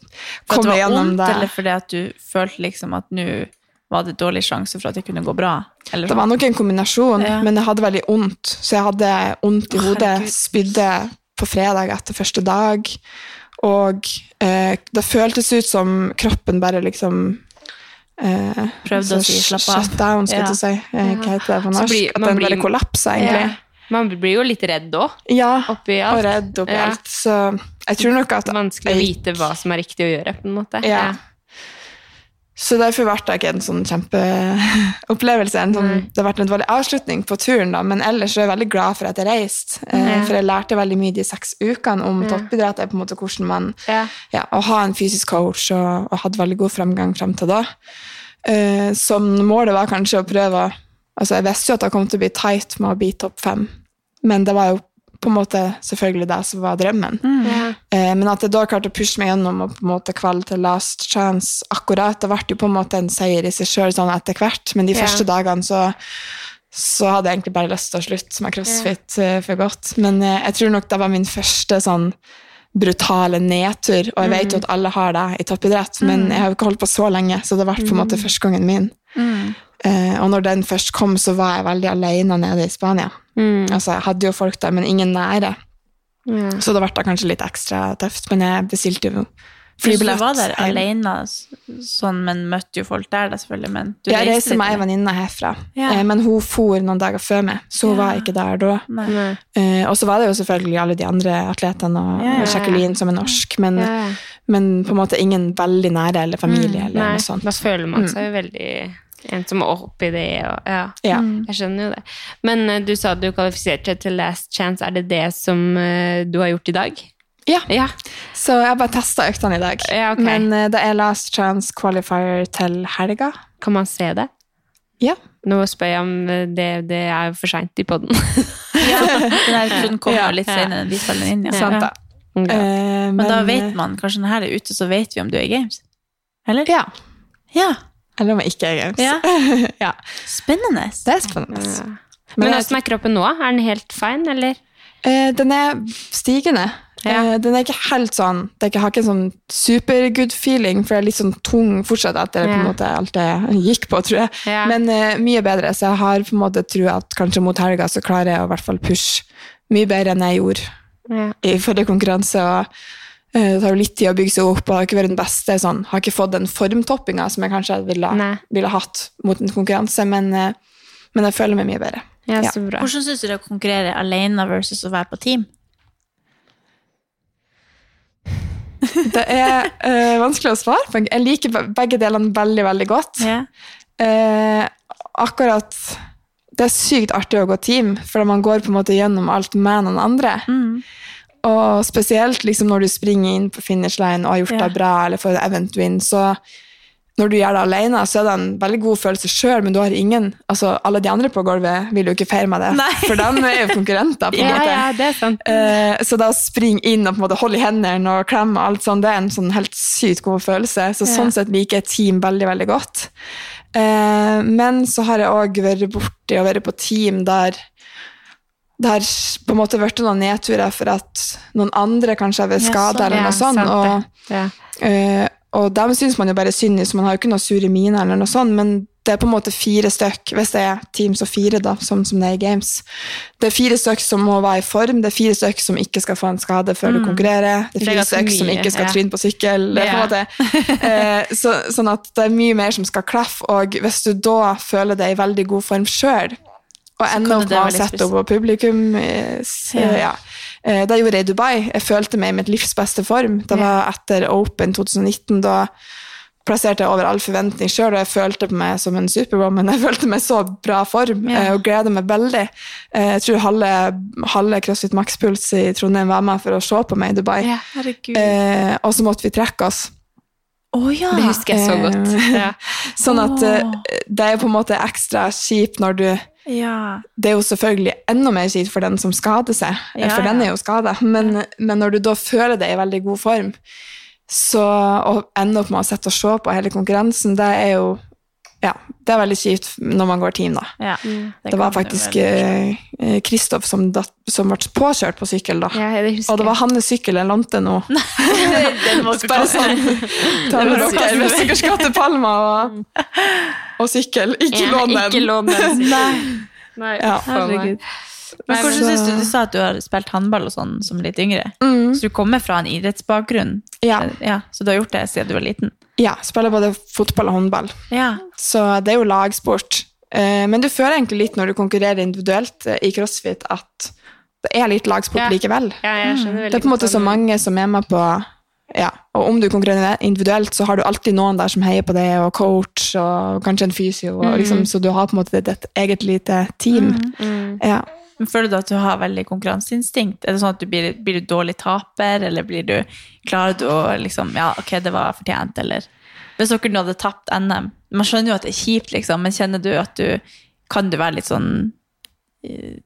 D: For
E: kom
D: det var
E: igjennom
D: vondt,
E: det.
D: eller fordi at du følte liksom at nå var det dårlig sjanse for at det kunne gå bra? Eller
E: Det var nok en kombinasjon,
D: Ja.
E: men jeg hadde veldig vondt. Så jeg hadde vondt i hodet,
D: herregud.
E: spydde på fredag etter første dag. Og eh, det føltes ut som kroppen bare liksom eh,
D: Prøvde å si slapp av.
E: Shut down, skal
D: Ja.
E: du si. Eh, hva heter det på norsk?
C: blir-
E: At den
C: blir-
E: bare kollapser, egentlig.
C: Man blir jo litt redd òg,
E: Ja,
C: oppi
E: og redd oppi
C: Ja.
E: alt. Så jeg tror nok at
C: Vanskelig å vite hva som er riktig å gjøre, på en måte.
E: Ja. Så derfor ble det ikke en sånn kjempeopplevelse. En sånn, det ble en dårlig avslutning på turen, da, men ellers er jeg veldig glad for at jeg reiste. Eh,
C: Ja.
E: for jeg lærte veldig mye de seks ukene om
C: Ja.
E: toppidrett. på en måte hvordan man
C: Ja.
E: ja, Å ha en fysisk coach og, og hadde veldig god fremgang frem til da. Eh, som målet var kanskje å prøve å Altså, jeg visste jo at det kom til å bli tight med å bli topp fem, men det var jo på en måte selvfølgelig det som var drømmen.
C: Ja.
E: Eh, men at jeg da klarte å pushe meg gjennom og på en måte kvalle til last chance akkurat, det ble jo på en måte en seier i seg sjøl sånn etter hvert, men de
C: Ja.
E: første dagene så så hadde jeg egentlig bare lyst til å slutte med crossfit yeah. for godt. Men eh, jeg tror nok det var min første sånn brutale nedtur, og jeg vet jo at alle har det i toppidrett, men jeg har jo ikke holdt på så lenge, så det ble på en måte første gangen min.
D: Mm.
E: Eh, og når den først kom, så var jeg veldig alene nede i Spania.
C: Mm.
E: Altså, jeg hadde jo folk der, men ingen nære.
C: Ja.
E: Så det ble da kanskje litt ekstra tøft, men jeg bestilte jo
D: flybillett. du var der alene, sånn, men møtte jo folk der, da, selvfølgelig. Men du
E: Jeg
D: reiste
E: med ei venninne herfra,
D: Ja.
E: eh, men hun for noen dager før meg, så hun
D: Ja.
E: var ikke der da. Eh, og så var det jo selvfølgelig alle de andre atletene og,
D: Ja, ja, ja.
E: og Jacqueline som er norsk, men,
C: Ja, ja.
E: men på en måte ingen veldig nære eller familie
D: Mm,
E: eller
C: Nei,
E: noe sånt.
C: da føler man
E: Mm.
C: seg jo veldig en som er oppi det. Og, ja.
E: Ja.
D: Mm.
C: Jeg skjønner jo det. Men uh, du sa du kvalifiserte deg til Last Chance. Er det det som uh, du har gjort i dag?
E: Ja.
C: Ja.
E: Så jeg har bare testa øktene i dag.
C: Ja, okay.
E: Men uh, det er last chance qualifier til helga.
C: Kan man se det?
E: Ja.
C: Nå spør jeg om det, det er jo for seint i poden.
D: Ja, den episoden kommer
E: Ja.
D: litt senere enn vi spiller den inn. Ja.
E: Sant da. Eh,
D: Men da
E: eh,
D: vet man, kanskje når den her er ute, så vet vi om du er i games? Eller?
E: Ja.
D: Ja.
E: Eller om jeg ikke er games.
D: Ja.
E: ja.
D: Spennende.
E: Det er spennende.
C: Men,
E: Men jeg-
C: åssen er kroppen nå? Er den helt fine, eller?
E: Eh, den er stigende.
C: Ja.
E: Eh, den er ikke helt sånn det er ikke, har ikke en sånn supergood feeling, for jeg er litt sånn tung fortsatt etter på en måte alt jeg gikk på, tror jeg.
C: Ja.
E: Men eh, mye bedre, så jeg har på en måte tro at kanskje mot helga så klarer jeg å i hvert fall pushe mye bedre enn jeg gjorde
C: Ja.
E: i forrige konkurranse. og det tar jo litt tid å bygge seg opp, og har ikke vært den beste. Sånn, har ikke fått den formtoppinga som jeg kanskje ville, ville hatt mot en konkurranse, men, eh, men jeg føler meg mye bedre.
C: Ja,
E: Ja.
C: så bra.
D: Hvordan syns du det er å konkurrere alene versus å være på team?
E: Det er uh, vanskelig å svare på. Jeg liker begge delene veldig, veldig godt.
D: Ja.
E: Uh, akkurat Det er sykt artig å gå team, for man går på en måte gjennom alt med noen andre.
D: Mm.
E: Og spesielt liksom når du springer inn på finish line og har gjort
D: Ja.
E: det bra, eller får event win, så når du gjør det alene, så er det en veldig god følelse sjøl, men du har ingen altså Alle de andre på gulvet vil jo ikke feire med det,
D: Nei.
E: for de er jo konkurrenter. på en
C: Ja,
E: måte.
C: ja, det er sant.
E: Uh, så da å springe inn og på en måte holde i hendene og klemme, og alt sånt, det er en sånn helt sykt god følelse. Så
D: Ja.
E: sånn sett liker jeg team veldig, veldig godt. Uh, men så har jeg òg vært borti å være på team der det har på en måte vært noen nedturer for at noen andre kanskje har vært skada
D: sånn.
E: eller noe sånt. Og.
C: Ja.
E: eh, og dem syns man jo bare synd i, så man har jo ikke noe sure miner eller noe sånt, men det er på en måte fire stykk, hvis det er teams og fire, da, som, som det er i games. Det er fire stykk som må være i form, det er fire stykk som ikke skal få en skade før du konkurrerer, det er
C: er
E: fire stykk som ikke skal
C: ja.
E: tryne på sykkel. Det er på en måte, eh, så, sånn at det er mye mer som skal klaffe, og hvis du da føler deg i veldig god form sjøl, og ender
D: kan
E: opp
D: det
E: med å sette opp på publikum Så,
D: Ja.
E: ja. Eh, Det gjorde jeg i Dubai. Jeg følte meg i mitt livs beste form. Det var etter Open 2019. Da plasserte jeg over all forventning sjøl, og jeg følte på meg som en superwoman. Jeg følte meg så bra form
D: Ja.
E: eh, og gleder meg veldig. Eh, Jeg tror halve, halve CrossFit Max-puls i Trondheim var med for å se på meg i Dubai.
C: Ja.
E: Eh, og så måtte vi trekke oss.
D: Å ja!
C: Det husker jeg så godt.
E: Eh,
C: Ja.
E: Sånn at
D: oh.
E: Det er på en måte ekstra kjipt når du
D: ja.
E: det er jo selvfølgelig enda mer kjipt for den som skader seg,
D: Ja,
E: for den er jo skada. Men, men når du da føler deg i veldig god form, så å ende opp med å sette og se på hele konkurransen, det er jo ja, det er veldig kjipt når man går team, da.
D: ja.
E: Det,
D: det,
E: var faktisk eh, Kristoff som, som ble påkjørt på sykkel, da.
C: Ja, det
E: Og det var hans sykkel jeg lånte nå. Bare sånn Ta med dere hvis dere skal til Palma og, og sykkel. Ikke
C: Ja,
E: lån den.
C: Ikke lån den.
D: Nei.
C: Nei,
E: Ja.
D: Herregud. Men hvordan
E: Så-
D: synes du, du sa at du har spilt håndball og sånn som litt yngre.
E: Mm.
D: Så du kommer fra en idrettsbakgrunn?
E: Ja.
D: ja. Så du har gjort det siden du var liten?
E: Ja, spiller både fotball og håndball.
D: Ja.
E: Så det er jo lagsport. Eh, Men du føler egentlig litt når du konkurrerer individuelt eh, i crossfit, at det er litt lagsport
C: Ja.
E: likevel.
C: Ja, jeg skjønner
E: Det er på en måte så mange som er med på ja, og om du konkurrerer individuelt, så har du alltid noen der som heier på det, og coach, og kanskje en fysio, og liksom, så du har på en måte et eget lite team. Ja.
D: Men Føler du at du har veldig konkurranseinstinkt? Er det sånn at du blir, blir du dårlig taper, eller blir du, klarer du å liksom Ja, ok, det var fortjent, eller Hvis dere nå hadde tapt NM Man skjønner jo at det er kjipt, liksom, men kjenner du at du Kan du være litt sånn eh,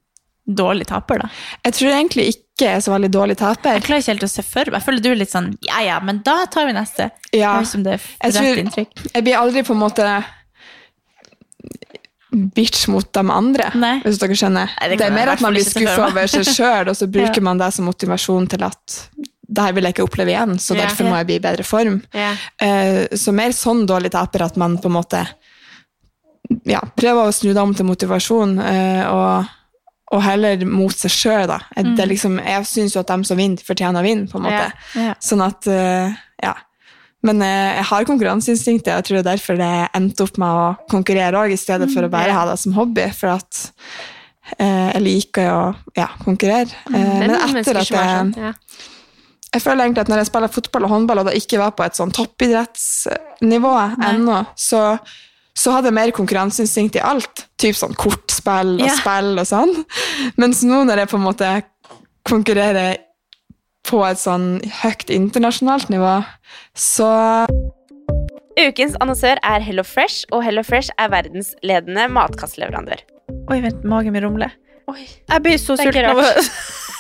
D: dårlig taper, da?
E: Jeg tror egentlig ikke jeg er så veldig dårlig taper.
D: Jeg klarer ikke helt å se for meg. Jeg føler du er litt sånn ja ja, men da tar vi neste.
E: Ja.
D: Er
E: Jeg tror-. Jeg blir aldri på en måte bitch mot de andre,
D: Nei.
E: hvis dere skjønner.
D: Nei, det
E: det, er mer at man blir skuffa over seg sjøl, og så bruker
D: Ja.
E: man det som motivasjon til at det her vil jeg ikke oppleve igjen, så derfor må jeg bli i bedre form. Eh, Så mer sånn dårlig taper at man på en måte ja, prøver å snu det om til motivasjon, uh, og, og heller mot seg sjøl, da. Det er liksom, jeg syns jo at de som vinner, fortjener å vinne, på en måte.
C: Ja.
D: Ja.
E: Sånn at, uh, ja. Men eh, jeg har konkurranseinstinktet, og jeg tror det er derfor det endte opp med å konkurrere òg, i stedet for å bare ha det som hobby. For at eh, jeg liker å ja, konkurrere. Eh,
C: er
E: men etter at jeg
C: sånn. Ja.
E: jeg føler egentlig at når jeg spiller fotball og håndball, og det ikke var på et sånn toppidrettsnivå ennå, så, så hadde jeg mer konkurranseinstinkt i alt. Typ sånn kortspill og
D: Ja.
E: spill og sånn. Mens nå når jeg på en måte konkurrerer på et sånn høyt internasjonalt nivå, så
C: Ukens annonsør er Hello Fresh, og Hello Fresh er verdensledende matkastleverandør.
D: Oi, vent, magen min rumler. Jeg blir så sulten av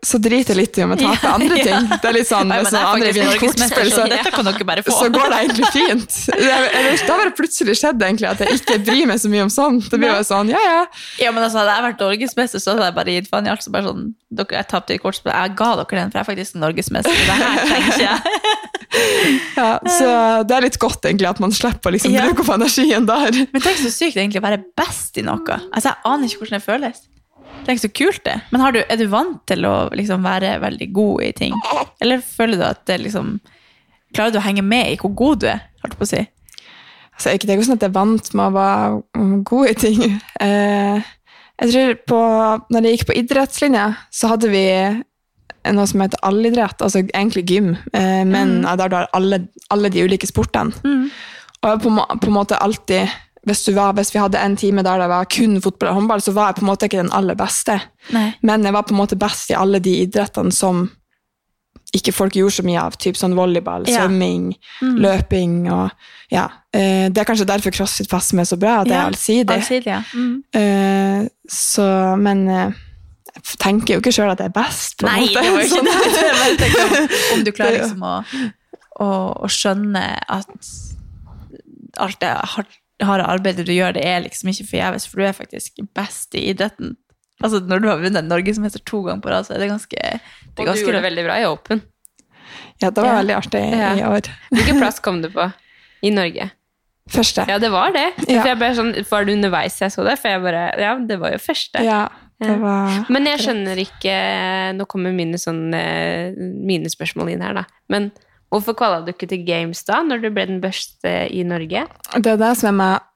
E: Så driter jeg litt i om jeg taper andre ting. Det er litt sånn, hvis noen andre
D: faktisk
E: vinner kortspill,
D: så
E: så, går det egentlig fint. Da har det plutselig skjedd egentlig at jeg ikke bryr meg så mye om sånt. Det blir jo sånn, ja, ja.
D: Ja, men altså, Hadde jeg vært norgesmester, så hadde jeg bare gitt faen i alt. Så bare sånn, dere, jeg tapte i kortspill. Jeg ga dere den, for jeg er faktisk norgesmester. Det her trenger ikke jeg.
E: ja. Så det er litt godt egentlig at man slipper å liksom
D: Ja.
E: bruke opp energien der.
D: Men tenk så sykt egentlig å være best i noe. Altså, Jeg aner ikke hvordan det føles. Tenk så kult det. Men har du, er du vant til å liksom være veldig god i ting? Eller føler du at det liksom Klarer du å henge med i hvor god du er? holdt på å si?
E: Altså, ikke det er ikke sånn at jeg er vant med å være mm, god i ting. Eh, jeg tror på, når jeg gikk på idrettslinja, så hadde vi noe som heter allidrett, altså egentlig gym, men men der du har alle, alle de ulike sportene. Og jeg på, en må- på en måte alltid, hvis, var, hvis vi hadde en time der det var kun fotball og håndball, så var jeg på en måte ikke den aller beste.
D: Nei.
E: Men jeg var på en måte best i alle de idrettene som ikke folk gjorde så mye av, typ sånn volleyball,
D: Ja.
E: svømming,
D: Mm.
E: løping og ja. Eh, Det er kanskje derfor CrossFit passer meg så bra, at det
D: Ja,
E: er allsidig.
D: Allsidig, ja. Mm.
E: Eh, så, men eh, jeg tenker jo ikke sjøl at jeg er best, på en
D: Nei,
E: måte.
D: det var ikke
E: Sånn.
D: det. Om, om du klarer liksom å, å, å skjønne at alt er har- harde arbeidet du gjør, det er liksom ikke forgjeves, for du er faktisk best i idretten. Altså, når du har vunnet norgesmester to ganger på rad, så er det ganske det er
C: Og du gjorde det veldig bra i Open.
E: Ja, det var
D: Ja.
E: veldig artig
C: Ja.
E: i år.
C: Hvilken plass kom du på i Norge?
E: Første.
C: Ja, det var det.
E: Ja.
C: Jeg ble sånn, Var det underveis jeg så det? For jeg bare Ja, det var jo første.
E: Ja, det var
C: Men jeg skjønner ikke Nå kommer mine, sånn, mine spørsmål inn her, da. Men hvorfor kvala du ikke til Games da, når du ble den beste i Norge?
E: Det er det som er med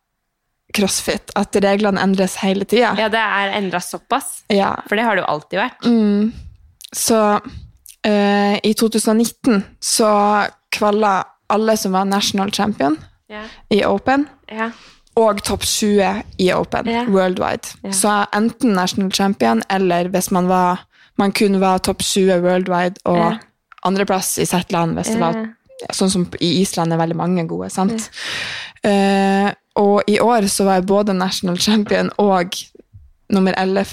E: crossfit, at reglene endres hele tida.
C: Ja, det er endra såpass.
E: Ja.
C: For det har det jo alltid vært.
E: Mm. Så eh, i 2019 så kvalla alle som var national champion
C: Ja.
E: i Open,
C: Ja.
E: og topp 20 i Open
C: Ja.
E: worldwide. Så enten national champion, eller hvis man var man kun var topp 20 worldwide og. Andreplass i Zetland, hvis det var Sånn som i Island er veldig mange gode, sant? Uh, og i år så var jeg både national champion og nummer 11,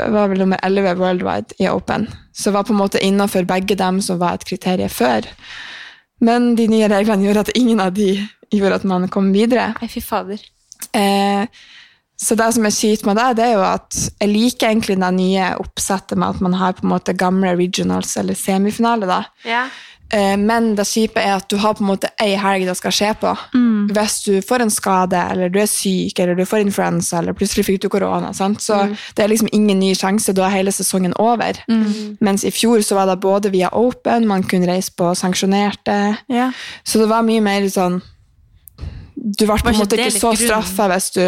E: var vel nummer 11 worldwide i Open. Så jeg var på en måte innenfor begge dem som var et kriterium før. Men de nye reglene gjorde at ingen av de gjorde at man kom videre.
C: Nei, fy fader.
E: Eh, så det som er kjipt med det, det er jo at jeg liker egentlig det nye oppsettet med at man har på en måte gamle regionals eller semifinale. da.
C: Ja.
E: Eh, men det kjipe er at du har på en måte ei helg det skal skje på. Hvis du får en skade, eller du er syk, eller du får influensa, eller plutselig fikk du korona. Sant? Så det er liksom ingen ny sjanse. Da er hele sesongen over. Mens i fjor så var det både via Open, man kunne reise på sanksjonerte.
D: Ja.
E: Så det var mye mer sånn Du ble på en måte ikke så straffa hvis du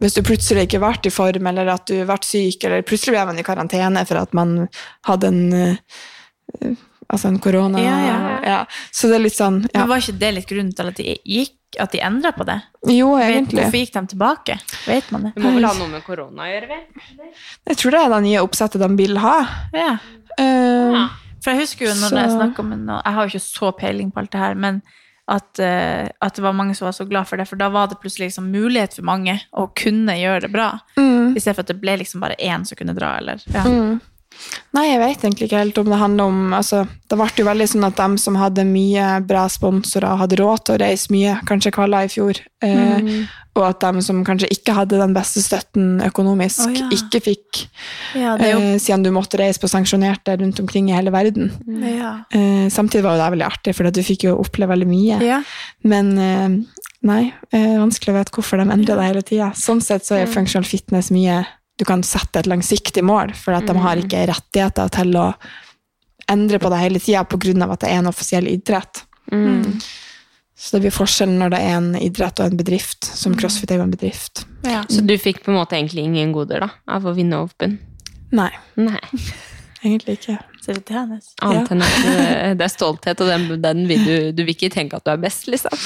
E: hvis du plutselig ikke har vært i form, eller at du har vært syk, eller plutselig ble man i karantene for at man hadde en eh, Altså en korona
D: Ja, ja,
E: ja. Så det er litt sånn ja.
D: Men var ikke det litt grunnen til at de gikk at de endra på det?
E: Jo, egentlig.
D: hvorfor gikk de tilbake? Vet man det?
C: Det må vel ha noe med korona å gjøre, vel?
E: Jeg tror det er det nye oppsettet de vil ha.
D: Ja.
E: Eh,
D: For jeg husker jo når
E: Så-
D: jeg snakket om noe, Jeg har jo ikke så peiling på alt det her, men at, eh, at det var mange som var så glad for det, for da var det plutselig liksom mulighet for mange å kunne gjøre det bra.
E: mm,
D: for at det ble liksom bare én som kunne dra, eller ja.
E: mm. Nei, jeg vet egentlig ikke helt om det handler om altså, Det ble jo veldig sånn at de som hadde mye bra sponsorer, og hadde råd til å reise mye, kanskje kvala i fjor, eh,
D: Mm.
E: og at de som kanskje ikke hadde den beste støtten økonomisk,
D: oh, ja.
E: ikke fikk,
D: Ja, det jo
E: eh, siden du måtte reise på sanksjonerte rundt omkring i hele verden.
D: ja.
E: Eh, samtidig var jo det veldig artig, for du fikk jo oppleve veldig mye.
D: Ja.
E: Men eh, nei, eh, vanskelig å vite hvorfor de endrer det hele tida. Sånn sett så er functional fitness mye Du kan sette et langsiktig mål, for at de har ikke rettigheter til å endre på det hele tida pga. at det er en offisiell idrett.
C: Mm.
E: Så det blir forskjell når det er en idrett og en bedrift, som CrossFit er en bedrift.
D: Ja.
C: Så du fikk på en måte egentlig ingen goder da, av å vinne Open?
E: Nei,
C: Nei.
E: egentlig ikke.
C: Annet enn at det, det er stolthet, og den, den vil du, du vil ikke tenke at du er best, liksom.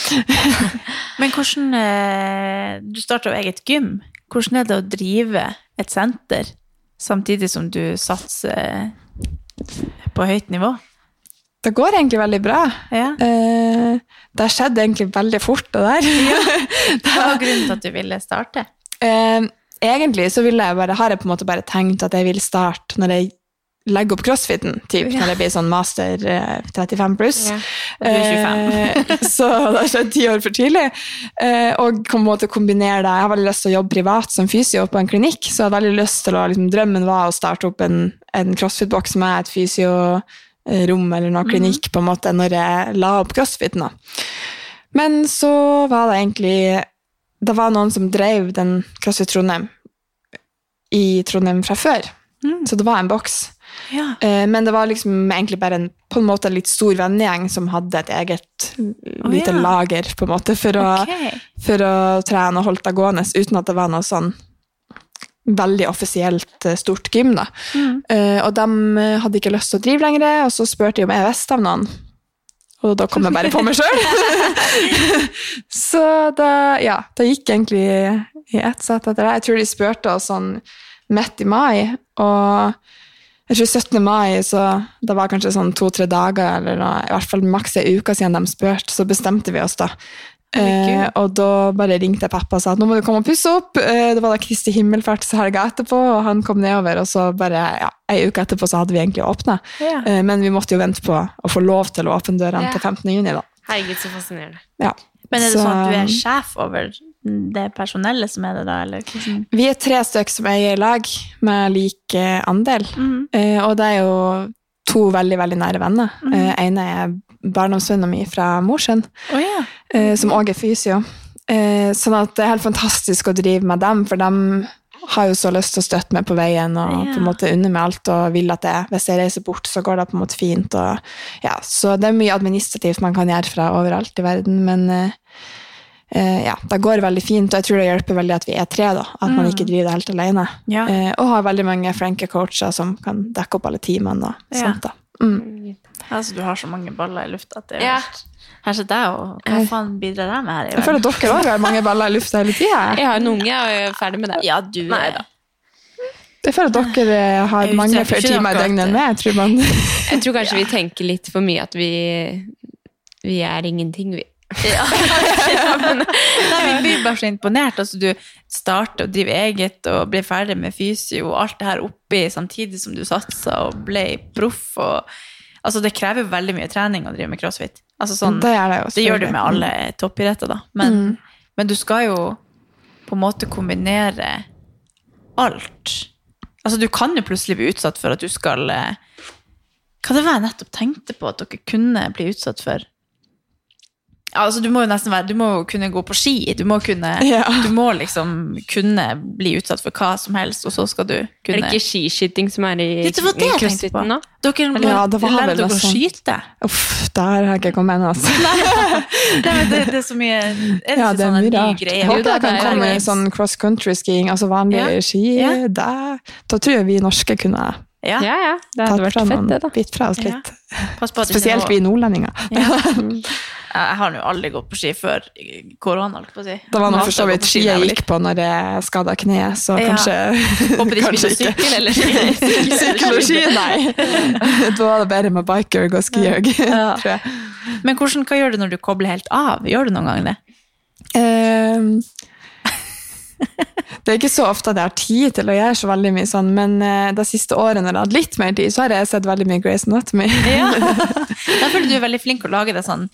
D: Men hvordan eh, Du starta jo eget gym. Hvordan er det å drive et senter samtidig som du satser på høyt nivå?
E: Det går egentlig veldig bra.
D: Ja.
E: Eh, det har skjedd egentlig veldig fort, det der.
D: Hva var grunnen til at du ville starte?
E: Eh, egentlig så ville jeg bare, har jeg på en måte bare tenkt at jeg vil starte når jeg legger opp crossfiten, typ,
D: Ja.
E: når jeg blir sånn master eh, 35 pluss.
C: Ja.
D: Og du er 25.
E: Eh, så det har skjedd ti år for tidlig. Eh, og på en måte kombinere det. Jeg har veldig lyst til å jobbe privat som fysio på en klinikk, så jeg har veldig lyst til å, liksom, drømmen var å starte opp en, en crossfit-boks med et fysiorom eller noe klinikk på en måte når jeg la opp crossfiten. da. Men så var det egentlig Det var noen som drev den CrossFit Trondheim i Trondheim fra før. Så det var en boks.
D: Ja.
E: Eh, Men det var liksom egentlig bare en, på en måte en litt stor vennegjeng som hadde et eget lite
D: ja.
E: lager på en måte for å, for å trene og holdt det gående, uten at det var noe sånn veldig offisielt eh, stort gym. da. Eh, og de hadde ikke lyst til å drive lenger, og så spurte de om jeg visste av noen. Og da kom jeg bare på meg sjøl. så da, ja, da gikk egentlig i ett sett etter det. Jeg tror de spurte oss sånn midt i mai, og jeg tror 17. mai, så det var kanskje sånn to-tre dager, eller noe, i hvert fall maks ei uke siden de spurte, så bestemte vi oss da. Eh, og da bare ringte jeg pappa og sa at nå må du komme og pusse opp. Eh, det var da Kristi himmelfartshelga etterpå, og han kom nedover, og så bare ja, ei uke etterpå så hadde vi egentlig åpna.
D: Ja.
E: Eh, men vi måtte jo vente på å få lov til å åpne dørene
C: Ja.
E: til 15. juni, da.
C: Herregud, så fascinerende.
E: Ja.
D: Men er det
E: Så-
D: sånn at du er sjef over det personellet som er det, da? Eller hvordan?
E: Vi er tre stykker som eier lag med lik eh, andel.
D: Mm.
E: Eh, og det er jo to veldig, veldig nære venner.
D: Mm.
E: Eh, ene er barndomsvennen min fra Mosjøen,
D: oh, ja.
E: eh, som òg er fysio. Eh, sånn at det er helt fantastisk å drive med dem, for de har jo så lyst til å støtte meg på veien og
D: Ja.
E: på en måte unne meg alt og vil at jeg, hvis jeg reiser bort, så går det på en måte fint. Og, ja, så det er mye administrativt man kan gjøre fra overalt i verden, men eh, eh, ja, det går veldig fint, og jeg tror det hjelper veldig at vi er tre, da, at man ikke driver det helt alene.
D: Ja.
E: Uh, og har veldig mange flinke coacher som kan dekke opp alle timene og
D: Ja.
E: sånt. da. Mm.
D: Altså, du har så mange baller i lufta at det er
C: Ja.
D: Her sitter jeg, og hva faen bidrar jeg med her? i
E: Jeg føler at dere òg har mange baller i lufta hele tida.
C: Jeg har en unge og jeg er ferdig med det.
D: Ja, du
C: Nei da.
E: Jeg føler at dere eh, har mange flere timer i døgnet enn meg. Jeg tror man
C: Jeg tror kanskje vi tenker litt for mye at vi, vi er ingenting, vi.
D: Ja. Nei, vi blir bare så imponert. Altså, du starter og driver eget og blir ferdig med fysio og alt det her oppi samtidig som du satsa og ble proff. Og, altså, det krever veldig mye trening å drive med crossfit. Altså, sånn,
E: Det det
D: det gjør du med alle toppidretter, da. Men, men du skal jo på en måte kombinere alt. Altså, du kan jo plutselig bli utsatt for at du skal eh, Hva det var jeg nettopp tenkte på at dere kunne bli utsatt for? Ja, altså, du må jo nesten være Du må jo kunne gå på ski. Du må, kunne,
E: Ja.
D: du må liksom kunne bli utsatt for hva som helst, og så skal du kunne Er
C: det ikke skiskyting som er i,
D: Det var det
C: i crossfiten
D: på.
C: nå?
D: Dere må
E: Ja, det var
D: lære
E: vel
D: dere å skyte.
E: Uff, der har jeg ikke kommet ennå, altså.
D: Nei, men det, det er så mye Er det
E: Ja,
D: ikke
E: det er
D: sånn en
E: mye
D: ny
E: rart.
D: greie?
E: Jeg håper jeg kan komme i sånn cross country skiing, altså vanlig
D: Ja.
E: ski.
D: Ja.
E: Der. Da tror jeg vi norske kunne
D: Ja.
C: Ja, ja. Det hadde vært fett, det, da.
E: bitt fra oss
D: Ja.
E: litt.
D: Pass på at
E: Spesielt vi nordlendinger.
D: Ja, Jeg har jo aldri gått på ski før korona, holdt på å si.
E: Det var nå for så vidt ski jeg gikk på når jeg skada kneet, så
D: Ja.
E: kanskje
D: Håper de ikke
E: kanskje
D: begynte sykkel eller ski.
E: Sykkel og ski, nei. Da var det bedre med biker og skiøg,
D: Ja.
E: tror jeg.
D: Men hvordan, hva gjør du når du kobler helt av? Gjør du noen gang det?
E: Ehm, det er ikke så ofte at jeg har tid til å gjøre så veldig mye sånn, men eh, de siste årene når jeg har hatt litt mer tid, så har jeg sett veldig mye Grace Anatomy.
D: Ja. Da føler du er veldig flink å lage deg sånn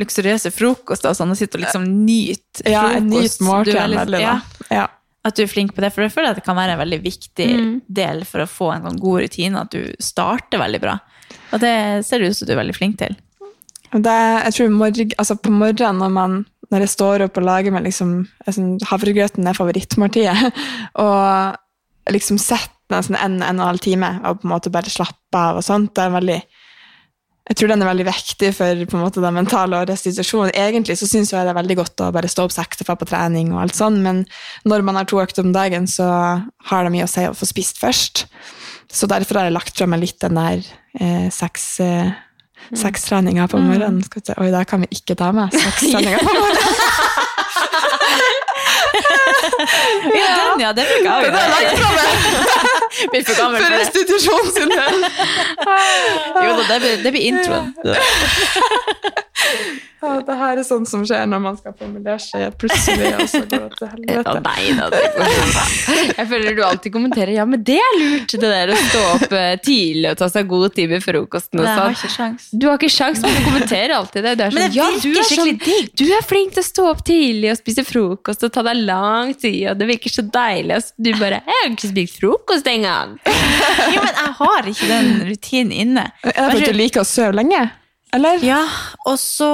D: luksuriøse frokoster og sånn, og sitte og liksom nyte
E: Ja,
D: frokost. Du er veldig-
E: veldig,
D: ja.
E: Ja.
D: At du er flink på det, for jeg føler at det kan være en veldig viktig del for å få en sånn god rutine, at du starter veldig bra. Og det ser det ut som du er veldig flink til.
E: Det, jeg tror morgen, altså på morgenen når, man, når jeg står opp og lager meg liksom, sånn, Havregrøten er favorittmåltidet. Og liksom setter nesten en, en og en halv time og på en måte bare slapper av og sånt. Det er veldig jeg tror den er veldig viktig for på en måte, den mentale og restitusjonen. Egentlig så syns jeg det er veldig godt å bare stå opp seks og dra på trening, og alt sånt, men når man har to økter om dagen, så har det mye å si å få spist først. Så derfor har jeg lagt fra meg litt den der eh, seks, eh, sekstreninga på morgenen. Skal vi se. Oi, der kan vi ikke ta med seks treninger på morgenen.
D: Ja, den, ja, det fikk jeg. Blir for
E: For restitusjon sin del!
D: Jo da, det blir, det blir introen.
E: Ja, det her er sånt som skjer når man skal formulere seg plutselig, og så går det til helvete.
C: nei da. Jeg føler du alltid kommenterer ja, men det er lurt, det der å stå opp eh, tidlig og ta seg god tid med frokosten. og sånn. Du har ikke sjans, men du kommenterer alltid det. Du er sånn,
D: det
C: ja, du er, sånn, du er flink til å stå opp tidlig og spise frokost og ta deg lang tid, og det virker så deilig. Og du bare 'Jeg har ikke spist frokost engang'.
D: Jo, men jeg har ikke den rutinen inne.
E: Er det fordi du liker å sove lenge? Eller?
D: Ja, og så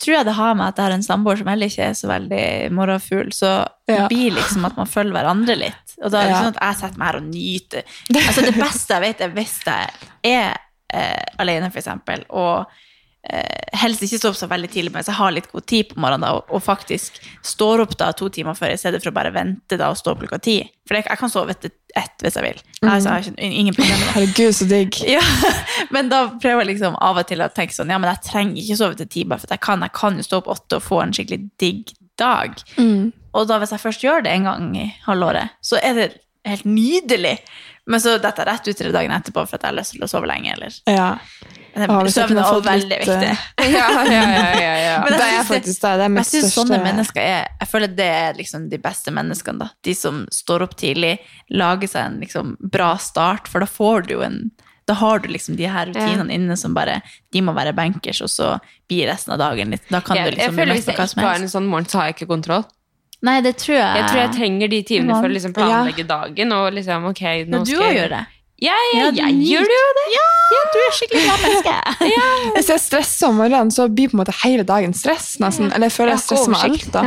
D: tror jeg det har med at jeg har en samboer som heller ikke er så veldig morgenfugl, så det blir liksom at man følger hverandre litt. Og da er det
E: Ja.
D: sånn at jeg setter meg her og nyter. Altså det beste jeg vet er hvis jeg er eh, alene, eksempel, og eh, helst ikke stå opp så veldig tidlig, mens jeg har litt god tid på morgenen, da, og, og faktisk står opp da to timer før, i stedet for å bare vente da og stå opp klokka ti. For jeg, jeg kan sove etter ett hvis jeg vil. Jeg, har- jeg har ikke, ingen problemer med det.
E: Herregud, så digg.
D: Ja, men da prøver jeg liksom av og til å tenke sånn, ja, men jeg trenger ikke sove til ti, bare for jeg kan, jeg kan jo stå opp åtte og få en skikkelig digg dag. Og da hvis jeg først gjør det en gang i halvåret, så er det helt nydelig. Men så detter jeg rett ut til det dagen etterpå for at jeg har lyst til å sove lenge, eller
E: Ja.
D: Søvn er også veldig
E: litt,
D: viktig.
E: eh,
C: Ja, ja, ja, ja, ja.
E: Det er faktisk det. Det er mitt
D: synes sånne
E: største
D: mennesker er Jeg føler det er liksom de beste menneskene, da. De som står opp tidlig, lager seg en liksom bra start, for da får du jo en da har du liksom de her rutinene inne som bare De må være bankers, og så blir resten av dagen litt Da kan
C: Jeg,
D: du liksom Jeg
C: føler
D: mest
C: Hvis jeg ikke har en sånn morgen, så har jeg ikke kontroll.
D: Nei, det tror jeg
C: Jeg tror jeg trenger de timene for å liksom planlegge dagen. Og liksom, ok, nå
D: du
C: skal jeg
D: gjør det.
C: Ja, ja,
D: Ja, du
C: jeg gjør du jo det.
D: Ja, du er skikkelig bra menneske. ja.
E: Hvis jeg stresser om morgenen, så blir på en måte hele dagen stress. nesten. Eller jeg føler jeg stresser med alt. da.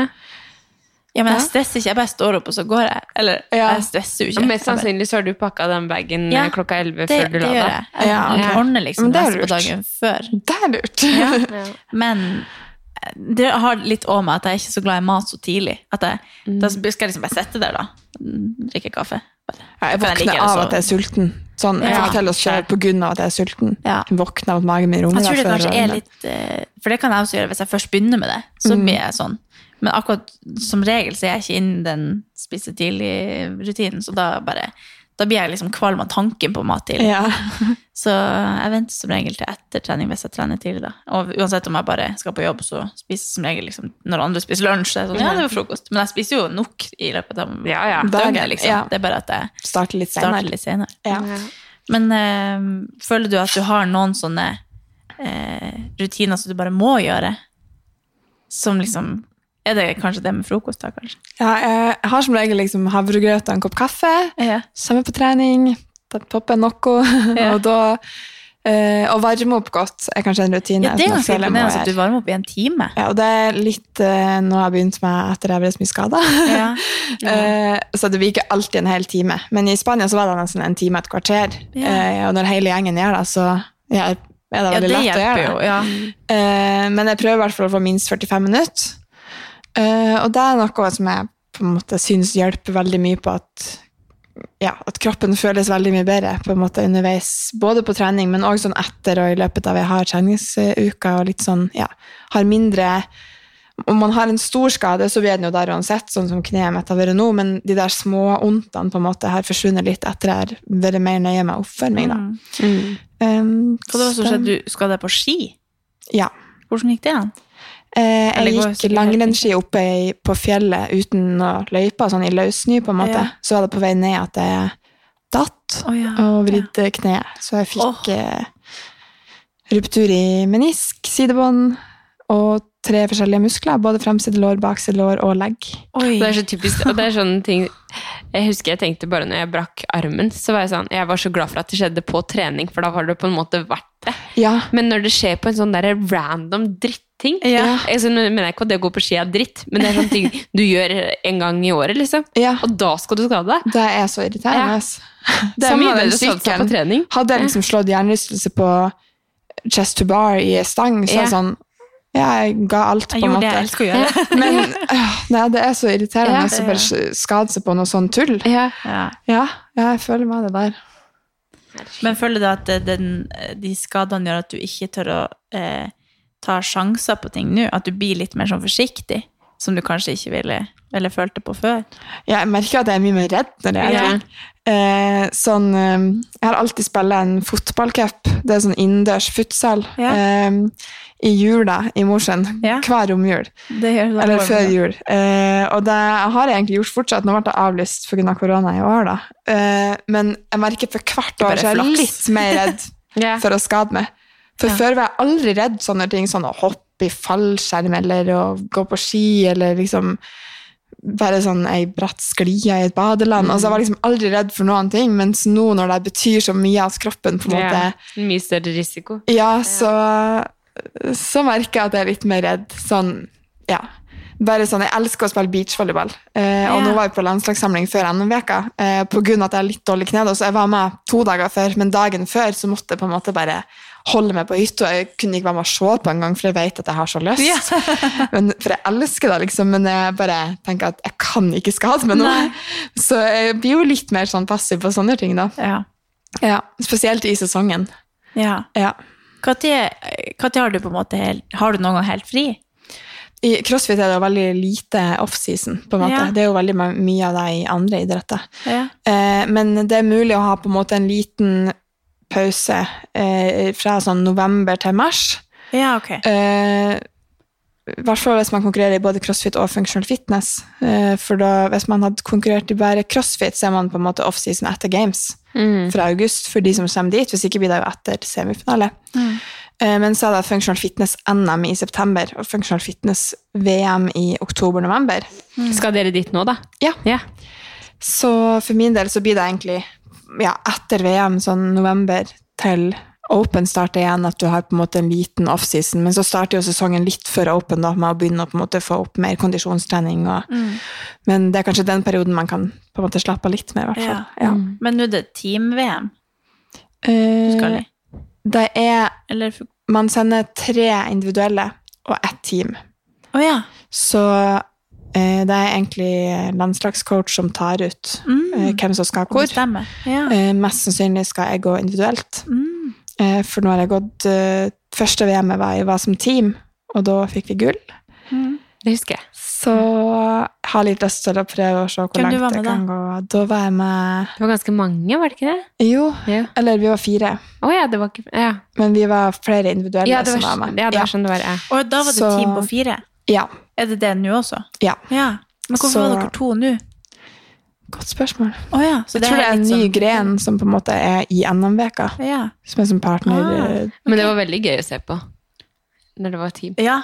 D: Ja, men jeg stresser ikke. Jeg bare står opp, og så går jeg. Eller ja. jeg stresser jo
C: Og
D: ikke.
C: mest sannsynlig så har du pakka den bagen
D: Ja,
C: eh, klokka elleve
D: det,
C: før du
D: det
C: la
D: gjør
C: deg.
D: jeg. Jeg
E: Ja,
D: jeg
E: ok.
D: ordner liksom
E: Men det er
D: resten på
E: lurt.
D: dagen før.
E: Det er lurt.
D: Ja. Men det har litt òg med at jeg er ikke så glad i mat så tidlig. At jeg, Da skal jeg liksom bare sitte der, da. Mm, Drikke kaffe.
E: Ja, Jeg våkner av at jeg er sulten. Sånn,
D: Ja.
E: får til å se på grunn av at jeg er sulten.
D: Ja.
E: Våkner av at magen min rumler.
D: Jeg tror det kanskje er litt eh, For det kan jeg også gjøre hvis jeg først begynner med det. Så
E: Mm.
D: blir jeg sånn. Men akkurat som regel så er jeg ikke innen den spise tidlig-rutinen, så da bare da blir jeg liksom kvalm av tanken på mat tidlig.
E: Ja.
D: Så jeg venter som regel til etter trening hvis jeg trener tidlig. da. Og uansett om jeg bare skal på jobb, så spiser jeg som regel liksom, når andre spiser lunsj. Så er sånn, ja, det er jo frokost. Men jeg spiser jo nok i løpet av
C: Ja, ja.
D: døgnet. Liksom.
E: ja.
D: Det er bare at jeg
E: Starter litt
D: starter
E: senere.
D: litt senere.
E: Ja.
D: Men øh, føler du at du har noen sånne øh, rutiner som du bare må gjøre? Som liksom Er det kanskje det med frokost, da, kanskje?
E: Ja, jeg har som regel liksom havregrøt og en kopp kaffe.
D: Ja.
E: Kommer på trening, da popper noe.
D: Ja.
E: og da eh, Å varme opp godt er kanskje en rutine.
D: Ja, det er ganske imponerende at du varmer opp i en time.
E: Ja, og det er litt eh, noe jeg har begynt med etter jeg ble så mye skada.
D: Ja.
E: så det blir ikke alltid en hel time. Men i Spania så var det nesten en time et kvarter.
D: Ja.
E: Eh, og når hele gjengen gjør det, så ja, er det
D: Ja,
E: veldig lett å gjøre
D: jo.
E: det.
D: Ja.
E: Eh, men jeg prøver i hvert fall å få minst 45 minutter. Eh, og det er noe som jeg på en måte syns hjelper veldig mye på at, ja, at kroppen føles veldig mye bedre på en måte underveis. Både på trening, men òg sånn etter og i løpet av jeg har treningsuka. og litt sånn, ja, har mindre om man har en stor skade, så blir den jo der uansett, sånn som kneet mitt har vært nå, men de der små ondtene på en måte har forsvunnet litt etter jeg har vært mer nøye med oppvarming. da.
D: Mm.
E: Um,
D: Hva det var som
E: at
D: skjedde? Du skal deg på ski?
E: Ja.
D: Hvordan gikk det an?
E: Eh, jeg gikk langrennsski oppe i, på fjellet uten å løype, sånn i løssnø, på en måte.
D: Ja.
E: Så var det på vei ned at jeg datt
D: oh, ja.
E: og vridde kneet. Så jeg fikk
D: oh.
E: eh, ruptur i menisk, sidebånd og tre forskjellige muskler. Både fremside lår, bakside lår og legg.
D: Oi.
C: Det er så typisk, og det er sånne ting Jeg husker jeg tenkte bare når jeg brakk armen, så var jeg sånn Jeg var så glad for at det skjedde på trening, for da var det på en måte vært det.
E: Ja,
C: Men når det skjer på en sånn der random dritting
D: Ja.
C: altså, Nå mener jeg ikke at det å gå på ski er dritt, men det er sånne ting du gjør en gang i året, liksom.
E: ja.
C: Og da skal du skade deg.
E: Det er så irriterende.
C: Det er mye bedre å satse på trening.
E: Hadde jeg liksom slått hjernerystelse på chest to bar i stang, så er det sånn Ja, jeg ga alt, på en
D: gjorde det jeg elsker å gjøre.
E: Men øh, nei, det er så irriterende
C: Ja,
E: å bare skade seg på noe sånn tull.
C: Ja.
D: Ja.
E: Ja, ja, jeg føler meg det der.
D: Men føler du at den, de skadene gjør at du ikke tør å eh, ta sjanser på ting nå? At du blir litt mer sånn forsiktig, som du kanskje ikke ville eller følte på før?
E: Ja, jeg merker at jeg er mye mer redd når jeg er ting. Eh, sånn, eh, jeg har alltid spilt en fotballcup. Det er sånn innendørs futsal.
D: Ja.
E: Eh, I jula i Mosjøen.
D: Ja.
E: Hver romjul. Eller før jul. Eh, og det har jeg egentlig gjort fortsatt. Nå ble det avlyst pga. Av korona i år, da. Eh, men jeg merker for hvert år så er jeg litt mer redd
C: yeah.
E: for å skade meg. For
D: Ja.
E: før var jeg aldri redd sånne ting, sånn å hoppe i fallskjerm eller å gå på ski eller liksom bare sånn ei bratt sklie i et badeland. Altså, jeg var liksom aldri redd for noen ting, mens nå når det betyr så mye at kroppen på en måte
C: Ja. Mye større risiko.
E: ja, så, så merker jeg at jeg er litt mer redd. Sånn, ja. Bare sånn, Jeg elsker å spille beachvolleyball. Eh, og
D: Ja.
E: nå var jeg på landslagssamling før NM-veka. Eh, av at jeg har litt dårlig kne. da, Så jeg var med to dager før, men dagen før så måtte jeg på en måte bare holde meg på hytta. Jeg kunne ikke være med og se på engang, for jeg vet at jeg har så lyst. men, for jeg elsker det, liksom, men jeg bare tenker at jeg kan ikke skade meg nå. Så jeg blir jo litt mer sånn passiv på sånne ting, da.
D: Ja.
E: Ja, Spesielt i sesongen.
D: ja.
E: Ja.
D: Når har du på en måte helt, Har du noen gang helt fri?
E: I crossfit er det jo veldig lite offseason.
D: Ja.
E: Det er jo veldig mye av det i andre idretter.
D: Ja.
E: Eh, men det er mulig å ha på en måte en liten pause eh, fra sånn november til mars.
D: Ja, ok.
E: Eh, I hvert fall hvis man konkurrerer i både crossfit og functional fitness. Eh, for da, hvis man hadde konkurrert i bare crossfit, så er man på en måte offseason etter games
C: Mm.
E: fra august for de som kommer dit. Hvis ikke blir det jo etter semifinale.
D: Mm.
E: Eh, Men så er det Functional Fitness NM i september og Functional Fitness VM i oktober-november.
C: Skal dere dit nå, da?
E: Ja.
C: Ja.
E: Så for min del så blir det egentlig ja, etter VM, sånn november til Open starter igjen, at du har på en måte en liten offseason, men så starter jo sesongen litt før Open da, med å begynne å på en måte få opp mer kondisjonstrening. Og, Men det er kanskje den perioden man kan på en måte slappe av litt med, i hvert fall.
D: Ja.
E: Ja.
D: Men nå er det team-VM du
E: Eh,
D: skal i.
E: det er
D: Eller
E: Man sender tre individuelle og ett team.
D: Oh, ja.
E: Så det er egentlig landslagscoach som tar ut mm. hvem som skal hvor.
D: Ja.
E: Eh, mest sannsynlig skal jeg gå individuelt.
D: Mm.
E: Eh, for nå har jeg gått eh, Første VM-et var, jeg var som team, og da fikk vi gull.
C: Det husker jeg.
E: Så jeg har litt lyst til å prøve å se hvor
D: Hvem
E: langt
D: det
E: jeg kan gå. Da var jeg med
C: Det var ganske mange, var det ikke det?
E: Jo,
C: Ja.
E: eller vi var fire.
C: Oh, ja, det var ikke Ja,
E: Men vi var flere individuelle
C: ja det var,
E: som var med.
C: ja, det var sånn det var. Ja.
D: Og da var det
E: Så-
D: team på fire.
E: Ja.
D: Er det det nå også?
E: ja.
D: Ja. Men hvorfor
E: Så-
D: var dere to nå?
E: Godt spørsmål.
D: Oh, ja. Så
E: Jeg tror det er en ny
D: sånn-
E: gren som på en måte er i NM-veka,
D: Ja.
E: som er som partner.
D: Ah.
E: okay.
C: Men det var veldig gøy å se på. Når det var team.
D: ja.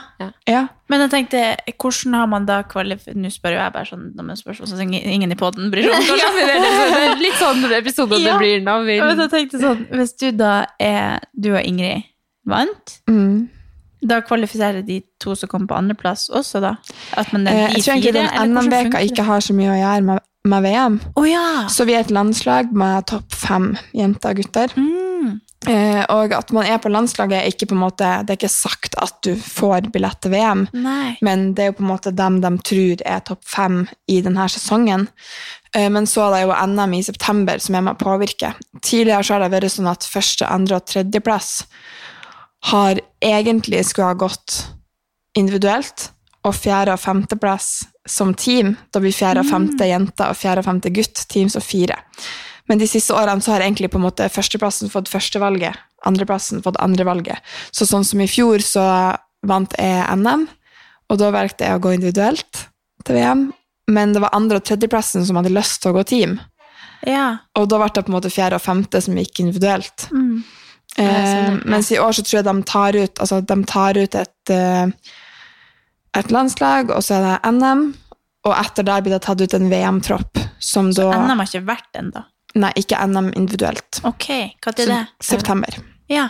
E: Ja.
D: Men jeg tenkte, hvordan har man da kvalifisert Nå spør jo jeg bare sånn noen spørsmål som ingen ingen i poden bryr seg om.
C: ja, det det er litt sånn episode
D: Ja.
C: det blir nå.
D: Men jeg tenkte sånn, Hvis du da er Du og Ingrid vant,
E: Mm.
D: Da kvalifiserer de to som kom på andreplass også, da? At man er
E: Eh,
D: de
E: Jeg tror egentlig den NM-veka ikke har så mye å gjøre med, med VM.
D: Oh, ja!
E: Så vi er et landslag med topp fem jenter og gutter.
D: Mm.
E: Eh, og at man er på landslaget, er ikke på en måte, det er ikke sagt at du får billett til VM,
D: Nei.
E: men det er jo på en måte dem de tror er topp fem i denne sesongen. Eh, men så er det jo NM i september som er med å påvirke. Tidligere så har det vært sånn at første, andre og tredjeplass har egentlig skulle ha gått individuelt, og fjerde- og femteplass som team. Da blir fjerde og femte jente og fjerde og femte gutt teams og fire. Men de siste årene så har egentlig på en måte førsteplassen fått førstevalget, andreplassen fått andrevalget. Så sånn som i fjor så vant jeg NM, og da valgte jeg å gå individuelt til VM. Men det var andre- og tredjeplassen som hadde lyst til å gå team.
D: Ja.
E: Og da ble det på en måte fjerde og femte som gikk individuelt.
D: Mm.
E: Eh,
C: sånn, ja.
E: mens i år så tror jeg de tar ut, altså de tar ut et, eh, et landslag, og så er det NM, og etter der blir det tatt ut en VM-tropp, så da
D: NM har ikke vært ennå.
E: Nei, ikke NM individuelt.
D: Ok, hva er det?
E: Så, september.
D: Ja.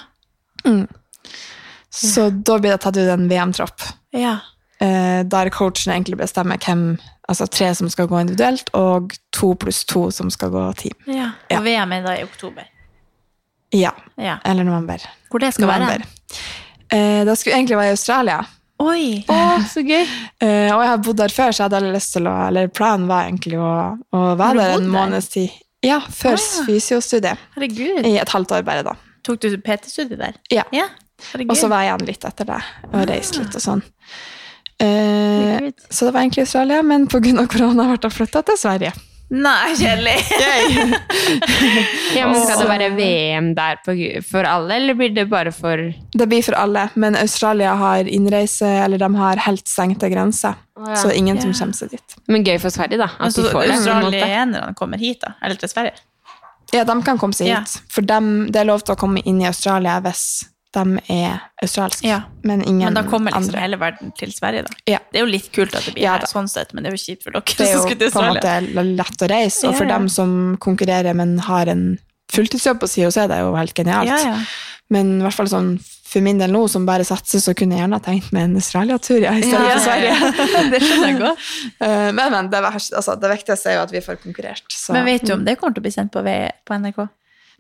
E: Så da blir det tatt ut en VM-tropp.
D: Ja.
E: Eh, der coachen egentlig bestemmer hvem, altså tre som skal gå individuelt, og to pluss to som skal gå team.
D: ja.
E: Ja.
D: Og VM er da i oktober.
E: Ja,
D: Ja.
E: eller november.
D: Hvor det skal være?
E: november. Eh, det skulle egentlig være i Australia.
D: Oi!
C: Å, så gøy!
E: Eh, og jeg har bodd der før, så jeg hadde lyst til å Eller planen var egentlig å, å være der en måneds tid. Ja, før
D: Ah,
E: fysiostudiet.
D: Herregud.
E: I et halvt år bare, da.
D: Tok du PT-studiet der?
E: Ja.
D: Ja.
E: Og så var jeg igjen litt etter det, og
D: reiste
E: reist litt og sånn. Eh, så det var egentlig Australia, men pga. korona ble jeg flytta til Sverige.
D: Nei, kjedelig!
C: Ja, men Skal det være VM der på, for alle, eller blir det bare for
E: Det blir for alle, men Australia har innreise, eller de har helt stengte grenser.
C: ja.
E: Så ingen som kommer seg dit.
C: Men gøy for Sverige, da. At
D: Altså,
C: de får det.
D: australienerne kommer hit, da? Eller til Sverige?
E: Ja, de kan komme seg
D: Ja.
E: hit. For dem, det er lov til å komme inn i Australia hvis de er australske.
D: Ja.
E: Men ingen
D: Men da kommer liksom
E: andre.
D: hele verden til Sverige, da.
E: Ja.
D: Det er jo litt kult at det blir
E: Ja,
D: her, sånn sett, men det er jo kjipt for dere
E: Det er jo på en måte lett å reise, og for dem som konkurrerer, men har en fulltidsjobb på sida, så er det jo helt genialt. Men i hvert fall sånn, for min del nå, som bare satser, så kunne jeg gjerne tenkt meg en Australia-tur ja, i stedet for. Sverige.
D: Det skjønner jeg godt.
E: Eh, men, men det, altså, det viktigste er jo at vi får konkurrert. Så.
D: Men vet du om det kommer til å bli sendt på, V- på NRK?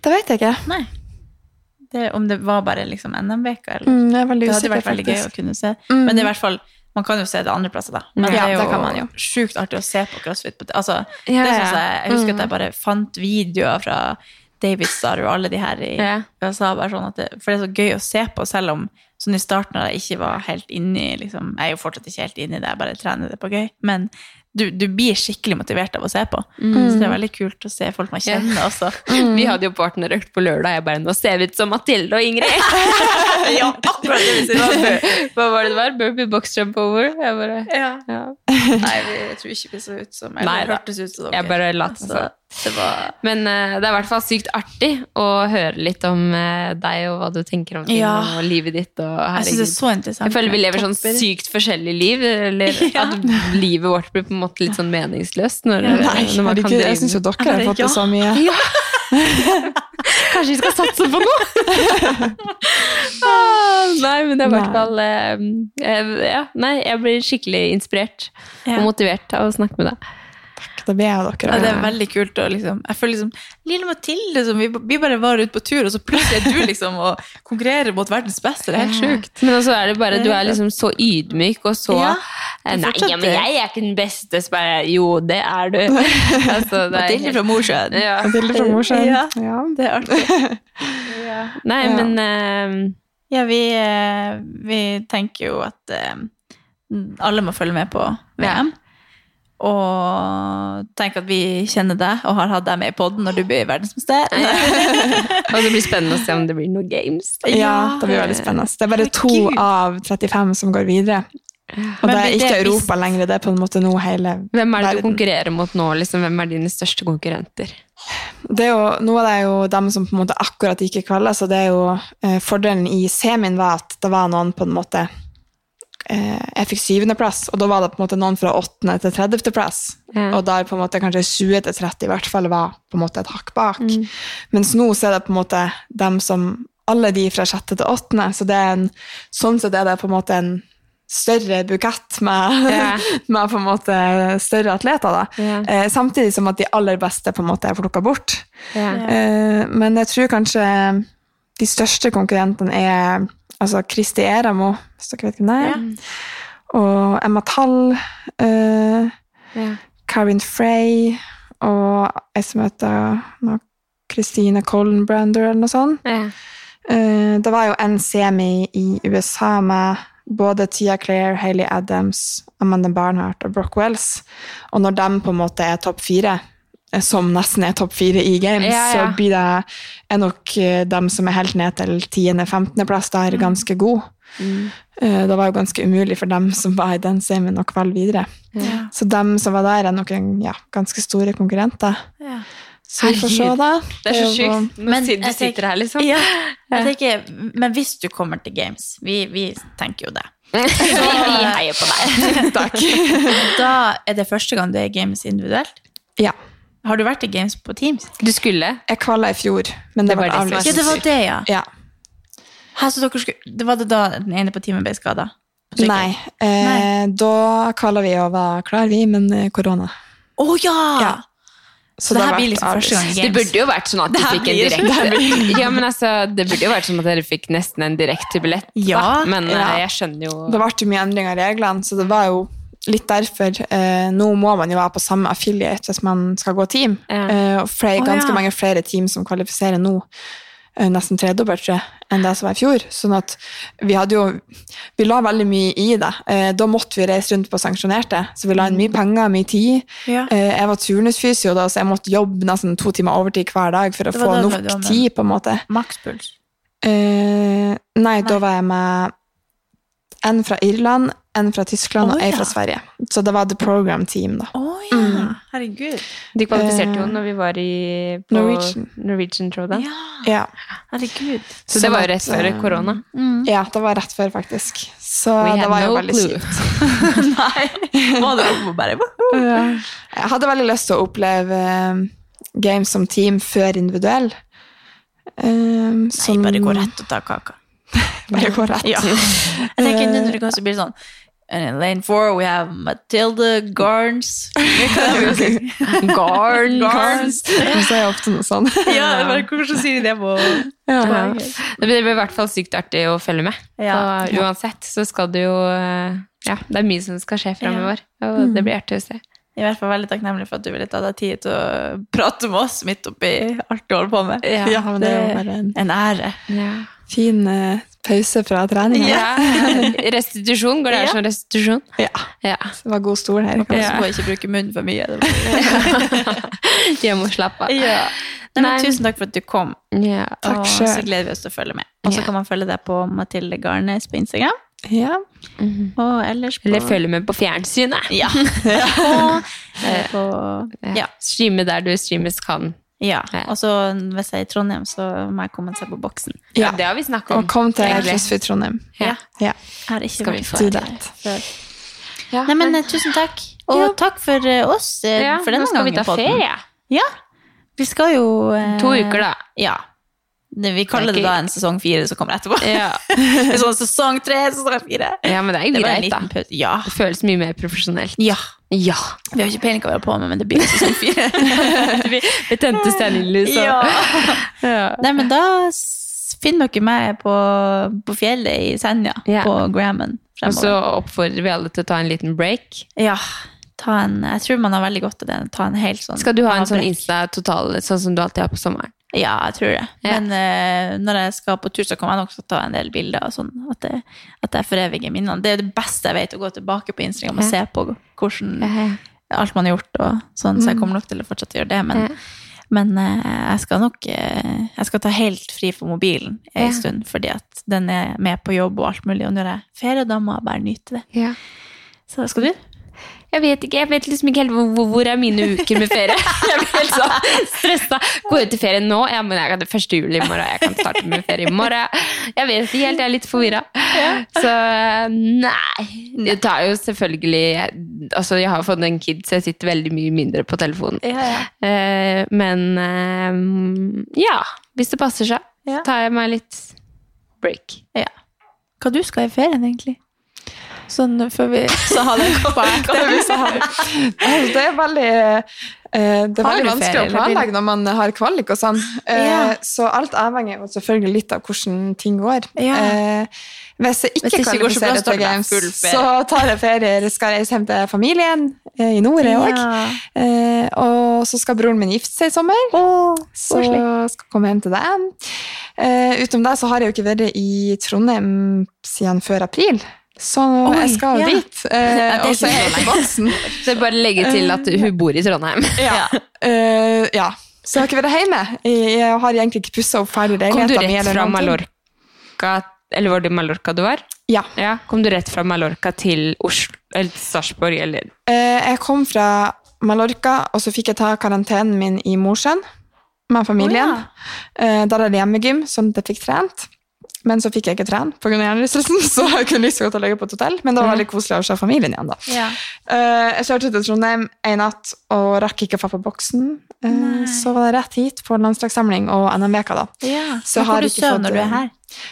E: Det vet jeg ikke.
D: Nei. Det, om det var bare liksom NM-veka, eller?
E: Mm, er
D: Det hadde vært veldig gøy å kunne se.
E: Mm.
D: Men det er i hvert fall Man kan jo se det andre plasser, da. Men
E: Ja,
D: det er
E: det
D: jo,
E: kan man jo.
D: sjukt artig å se på CrossFit. Altså,
C: Ja,
D: det
C: ja.
D: synes jeg, jeg husker
E: Mm.
D: at jeg bare fant videoer fra David Starr og alle de her i. USA. Sånn det, for det er så gøy å se på, selv om sånn i starten da jeg ikke var helt inne i liksom, Jeg er jo fortsatt ikke helt inne det, jeg bare trener det på gøy. Men du, du blir skikkelig motivert av å se på. Så det er veldig kult å se folk man kjenner også.
C: Vi hadde jo partnerøkt på lørdag. Jeg bare Nå ser vi ut som Mathilde og Ingrid!
D: ja, akkurat det vi.
C: Hva var det det var? Burpee box jump over? Jeg bare
D: Ja.
C: ja.
D: Nei, vi, jeg tror ikke vi så ut som Eller
C: Nei
D: hørtes ut som dere.
C: Jeg bare lot.
D: Altså, Det var
C: Men uh, det er i hvert fall sykt artig å høre litt om uh, deg og hva du tenker om ting
D: Ja.
C: og livet ditt. Og,
D: Jeg synes det er så interessant.
C: Jeg føler vi lever sånn sykt forskjellig liv, eller
D: Ja.
C: at livet vårt blir på en måte litt sånn meningsløst. Når,
E: Nei,
C: når man kan ikke,
E: jeg syns jo dere har fått det så mye.
C: Kanskje vi skal satse på noe? ah, nei, men det er i hvert fall eh, eh, Ja, nei, jeg blir skikkelig inspirert
D: Ja.
C: og motivert av å snakke med deg.
E: Det ber jeg dere
D: Ja, det er veldig kult liksom Jeg føler liksom Lille Mathilde, som vi, vi bare var ute på tur, og så plutselig er du liksom og konkurrerer mot verdens beste. Det er helt sjukt.
C: Men også er det bare, du er liksom så ydmyk og så
D: Ja,
C: eh, Nei, ja, men jeg er ikke den beste. Så bare Jo, det er du. altså, det er
D: Mathilde fra Mosjøen.
C: Ja.
E: Mathilde fra Mosjøen.
D: Ja.
E: Ja.
D: Det er artig.
C: Nei,
E: Ja.
C: men uh,
D: Ja, vi, uh, vi tenker jo at uh, alle må følge med på VM. Og tenk at vi kjenner deg og har hatt deg med i poden når du blir verdensmester.
C: Og det blir spennende å se om det blir noen games.
E: Ja, det blir veldig spennende. Det er bare to av 35 som går videre. Og
D: Men
E: det er ikke
D: det
E: Europa lenger, det er på en måte nå hele
C: Hvem er det du konkurrerer mot nå? Liksom? Hvem er dine største konkurrenter?
E: Det er jo, nå er det jo dem som på en måte akkurat ikke kvaler, så det er jo eh, fordelen i semien var at det var noen på en måte Jeg fikk syvendeplass, og da var det på en måte noen fra åttende til tredjeplass.
C: Ja.
E: Og der på en måte kanskje 20 til 30 i hvert fall var på en måte et hakk bak. Mens nå så er det på en måte dem som Alle de fra sjette til åttende, så det er en, sånn sett er det på en måte en større bukett med,
C: Ja.
E: med på en måte større atleter. Da.
C: Ja.
E: Eh, samtidig som at de aller beste på en måte er plukka bort.
C: Ja.
E: Eh, men jeg tror kanskje de største konkurrentene er altså Kristi Eramo, hvis dere vet hvem det er. Og Emma Tall, Uh,
C: Ja.
E: Karin Frey og jeg som heter noe Christine Collenbrander eller noe sånt.
C: Ja.
E: Uh, det var jo en semi i USA med både Tia Claire, Hayley Adams, Amanda Barnhart og Brock Wells. Og når de på en måte er topp fire, som nesten er topp fire i games,
C: Ja, ja.
E: så blir det er nok eh, dem som er helt ned til 10.-15.-plass der ganske god. Mm. Det var jo ganske umulig for dem som var i den semien å kvalle videre.
C: Ja.
E: Så dem som var der, er nok en, ja, ganske store konkurrenter.
D: Ja.
E: Så vi får se, da.
C: Det er så sjukt. Nå
D: Men
C: sitter- du sitter her, liksom.
D: Ja, jeg tenker, men hvis du kommer til games, vi, vi tenker jo det,
C: Så vi heier på deg.
E: Takk.
D: da er det første gang du er i games individuelt.
E: Ja.
D: Har du vært i games på Teams?
C: Du skulle.
E: Jeg kvala i fjor, men det,
C: Det var det
E: avlyst.
D: Ja, det var det, ja.
E: Ja.
D: Her, så dere skulle, det var det da den ene på teamet ble skada?
E: Nei, eh, da kvala vi og var klar, vi, men eh, korona.
D: Å ja!
E: Ja.
D: Så det her blir liksom første gang.
C: Det burde jo vært sånn at dere
D: Det
C: fikk en
D: det
C: direkte Ja, men altså, det burde jo vært sånn at dere fikk nesten en direkte billett. da.
D: Ja,
C: men eh,
E: ja.
C: jeg skjønner jo
E: Det ble jo mye endringer i reglene, så det var jo litt derfor. Eh, nå må man jo være på samme affiliate hvis man skal gå team.
C: Ja.
E: Eh, og flere,
D: Å,
E: ganske
D: ja.
E: mange flere team som kvalifiserer nå. eh, Nesten tredobbelt, tror jeg, enn det som var i fjor. Sånn at vi hadde jo Vi la veldig mye i det. Eh, da måtte vi reise rundt på sanksjonerte, så vi la inn mye penger, mye tid.
D: Ja.
E: Eh, jeg var turnusfysio da, så jeg måtte jobbe nesten to timer overtid hver dag for å få nok tid, på en måte.
D: Makspuls.
E: Eh, nei, da var jeg med en fra Irland, en fra Tyskland
D: oh,
E: og en
D: ja.
E: fra Sverige. Så det var the program team, da.
D: Å ja! Herregud.
C: De kvalifiserte jo
E: Eh,
C: når vi var i på
E: Norwegian.
C: Norwegian Throwdown.
D: Ja,
E: Ja,
D: herregud.
C: Så det var jo rett før
E: korona?
C: korona.
E: ja det var rett før, faktisk. Så
C: We
E: det
C: var
E: var jo veldig
C: clue.
E: kjipt.
D: Nei! Må du bare
E: Jeg hadde veldig lyst til å oppleve eh, games som team før individuell. Um,
D: Nei,
E: som-
D: bare gå rett og ta kaka.
E: Bare gå rett.
D: Ja. Jeg tenker nå når det går, så blir det sånn And in lane four we have Matilda Garns.
C: Garn.
D: Garns.
E: Så er jeg ofte noe sånn.
D: Ja, det bare hvordan sier de det på
E: Ja.
C: Det blir i hvert fall sykt artig å følge med.
D: Ja.
C: Og uansett så skal det jo eh, Ja, det er mye som skal skje framover. Og det blir artig å se.
D: I hvert fall veldig takknemlig for at du ville ta deg tid til å prate med oss midt oppi alt du holder på med.
C: Ja,
E: men det er jo bare en
D: En ære.
C: Ja.
E: fin uh, pause fra treninga.
C: Ja. Restitusjon, går det her
D: Ja.
C: som restitusjon?
E: Ja.
C: Ja.
E: Det var god stol her.
C: Ja.
D: på ikke bruke munnen for mye.
C: Jeg må slappe av.
D: ja. Nei, men
C: Nei.
D: tusen takk for at du kom.
C: Ja.
E: Takk
D: og
E: selv.
D: så gleder vi oss til å følge med. Og så
C: Ja.
D: kan man følge deg på Mathilde Garnes på Instagram.
E: Ja.
D: Og ellers på
C: Eller følge med på fjernsynet.
D: Ja. og, eh, på
C: Ja. Streame der du streames kan.
D: Ja. Og så hvis jeg er i Trondheim, så må jeg komme og se på boksen.
C: Ja, det har vi snakket om.
E: Og kom til. CrossFit Trondheim.
C: Ja.
E: Ja.
D: Jeg har ikke
C: Skal vi
D: vært der før.
E: Ja.
D: Nei, men eh, tusen takk. Og
C: Ja.
D: takk for eh, oss
C: Ja,
D: for denne
C: nå skal vi
D: gangen.
C: ta ferie.
D: Ja. Vi skal jo eh,
C: To uker, da.
D: Ja. Vi kaller
C: Det ikke...
D: det da en sesong fire som kommer etterpå.
C: Ja.
D: Sånn sesong tre, sesong fire.
C: ja, men det er jo
D: Det
C: greit, da.
D: Ja.
C: Det føles mye mer profesjonelt.
D: ja.
C: Ja.
D: Vi har ikke peiling hva vi holder på med, men det blir sesong fire.
C: vi, tente stearinlys og
D: ja.
C: ja.
D: Nei, men da finner dere meg på, på fjellet i Senja,
C: Ja.
D: på Grammen
C: Og så oppfordrer vi alle til å ta en liten break.
D: Ja. Ta en, jeg tror man har veldig godt av det. Ta en helt sånn
C: Skal du ha en sånn. Insta-total, sånn som du alltid har på sommeren?
D: Ja, jeg tror det.
C: Ja.
D: Men uh, når jeg skal på tur, så kommer jeg nok til å ta en del bilder. og Sånn, at, det, at jeg foreviger minnene. Det er det beste jeg vet, å gå tilbake på Instagram og se på hvordan alt man har gjort. og sånn, Så jeg kommer nok til å fortsette å gjøre det. Men, men uh, jeg skal nok uh, jeg skal ta helt fri for mobilen en stund, fordi at den er med på jobb og alt mulig. Og når jeg er ferie, da må jeg bare nyte det.
C: Ja.
D: Så skal du?
C: Jeg vet ikke, jeg vet liksom ikke helt hvor, hvor er mine uker med ferie. Jeg blir helt sånn stressa. Går ut i ferie nå? Ja, men jeg kan det første juli i morgen. Jeg kan starte med ferie i morgen. Jeg vet ikke helt, jeg er litt forvirra. Så nei. Det tar jo selvfølgelig Altså, jeg har jo fått en kid, så jeg sitter veldig mye mindre på telefonen. Eh, men eh, ja, hvis det passer seg,
D: så
C: tar jeg meg litt break.
D: Ja. Hva du skal i ferien, egentlig? Sånn før vi Så ha det
E: så det. Altså, det er veldig eh, det er veldig vanskelig
D: ferie,
E: å planlegge når man har kvalik og sånn. Eh,
D: Ja.
E: Så alt avhenger jo selvfølgelig litt av hvordan ting går.
D: Ja.
E: Eh, hvis jeg ikke
D: Hvis ikke så
E: kvalifiserer
D: så tar
E: til Games, så tar jeg ferie, eller skal reise hjem til familien eh, i nord jeg òg.
D: Ja.
E: Eh, og så skal broren min gifte seg i sommer. så
D: koselig.
E: skal komme hjem til deg. Eh, utenom det så har jeg jo ikke vært i Trondheim siden før april. Så
D: Oi,
E: jeg skal
D: ja.
E: dit. Eh,
D: Ja,
E: og så er jeg boksen.
C: Så bare legge til at hun bor i Trondheim.
E: Ja. Uh, ja. Så jeg har ikke vært hjemme. Jeg har egentlig ikke pussa opp ferdig
C: Kom du rett
E: eller
C: fra. Mallorca Eller var det Mallorca du var?
E: Ja.
C: Ja, Kom du rett fra Mallorca til Oslo, eller Sarpsborg, eller
E: Uh, jeg kom fra Mallorca, og så fikk jeg ta karantenen min i Mosjøen med familien. Eh, der er det hjemmegym, sånn at jeg fikk trent. Men så fikk jeg ikke trene pga. hjernerystelsen, så jeg kunne lyst til å ligge på et hotell. Men det var veldig koselig å se familien igjen, da.
D: Ja.
E: Eh, jeg kjørte til Trondheim en natt og rakk ikke å få på boksen.
D: Nei.
E: så var det rett hit på landslagssamling og NM-veka, da.
D: Ja.
E: Så
D: Hvor du
E: fått,
D: når du er her?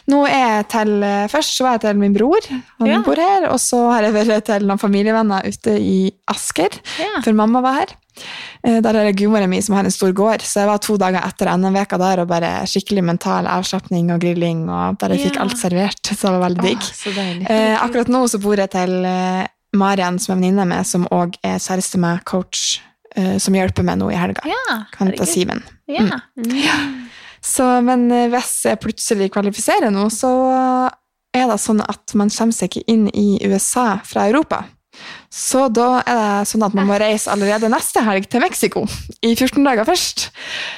E: Nå er jeg til, eh, Først så var jeg til min bror, han
D: Ja.
E: bor her, og så har jeg vært til noen familievenner ute i Asker, for mamma var her. Eh, Der er det gudmoren min som har en stor gård, så jeg var to dager etter NM-veka der og bare skikkelig mental avslapning og grilling, og der jeg fikk
D: Ja.
E: alt servert, så det var veldig digg. Eh, akkurat nå så bor jeg til eh, Marian, som er venninne med, som òg er kjæreste med coach, eh, som hjelper meg nå i helga.
D: Ja, herregud.
E: Simen.
D: Ja.
E: Så, men eh, hvis jeg plutselig kvalifiserer nå, så er det sånn at man kommer seg ikke inn i USA fra Europa. Så da er det sånn at man må reise allerede neste helg til Mexico, i 14 dager først.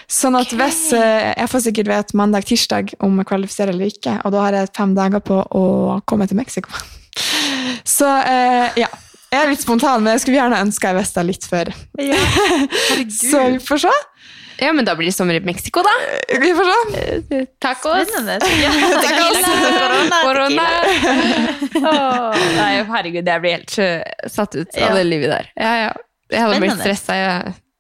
E: Sånn at hvis eh, Jeg får sikkert vite mandag-tirsdag om jeg kvalifiserer eller ikke, og da har jeg fem dager på å komme til Mexico. Så eh, ja. Jeg er litt spontan, men jeg skulle gjerne ønske jeg visste litt før. Så vi får se.
C: Ja, men da blir det sommer i Mexico, da.
E: Vi får se.
C: Tacos. Corona. Nei, herregud, jeg blir helt øh, satt ut
D: Ja.
C: av det livet der. Ja, ja. Jeg hadde blitt stressa. Ja.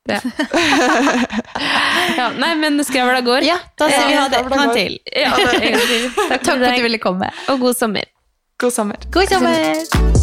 C: Ja. ja, nei, men skravla går.
D: Ja, da sier vi ha det. Ha en til.
C: Ja, en til. Takk
D: Takk for at du ville komme.
C: Og god sommer.
E: God sommer.
D: God sommer!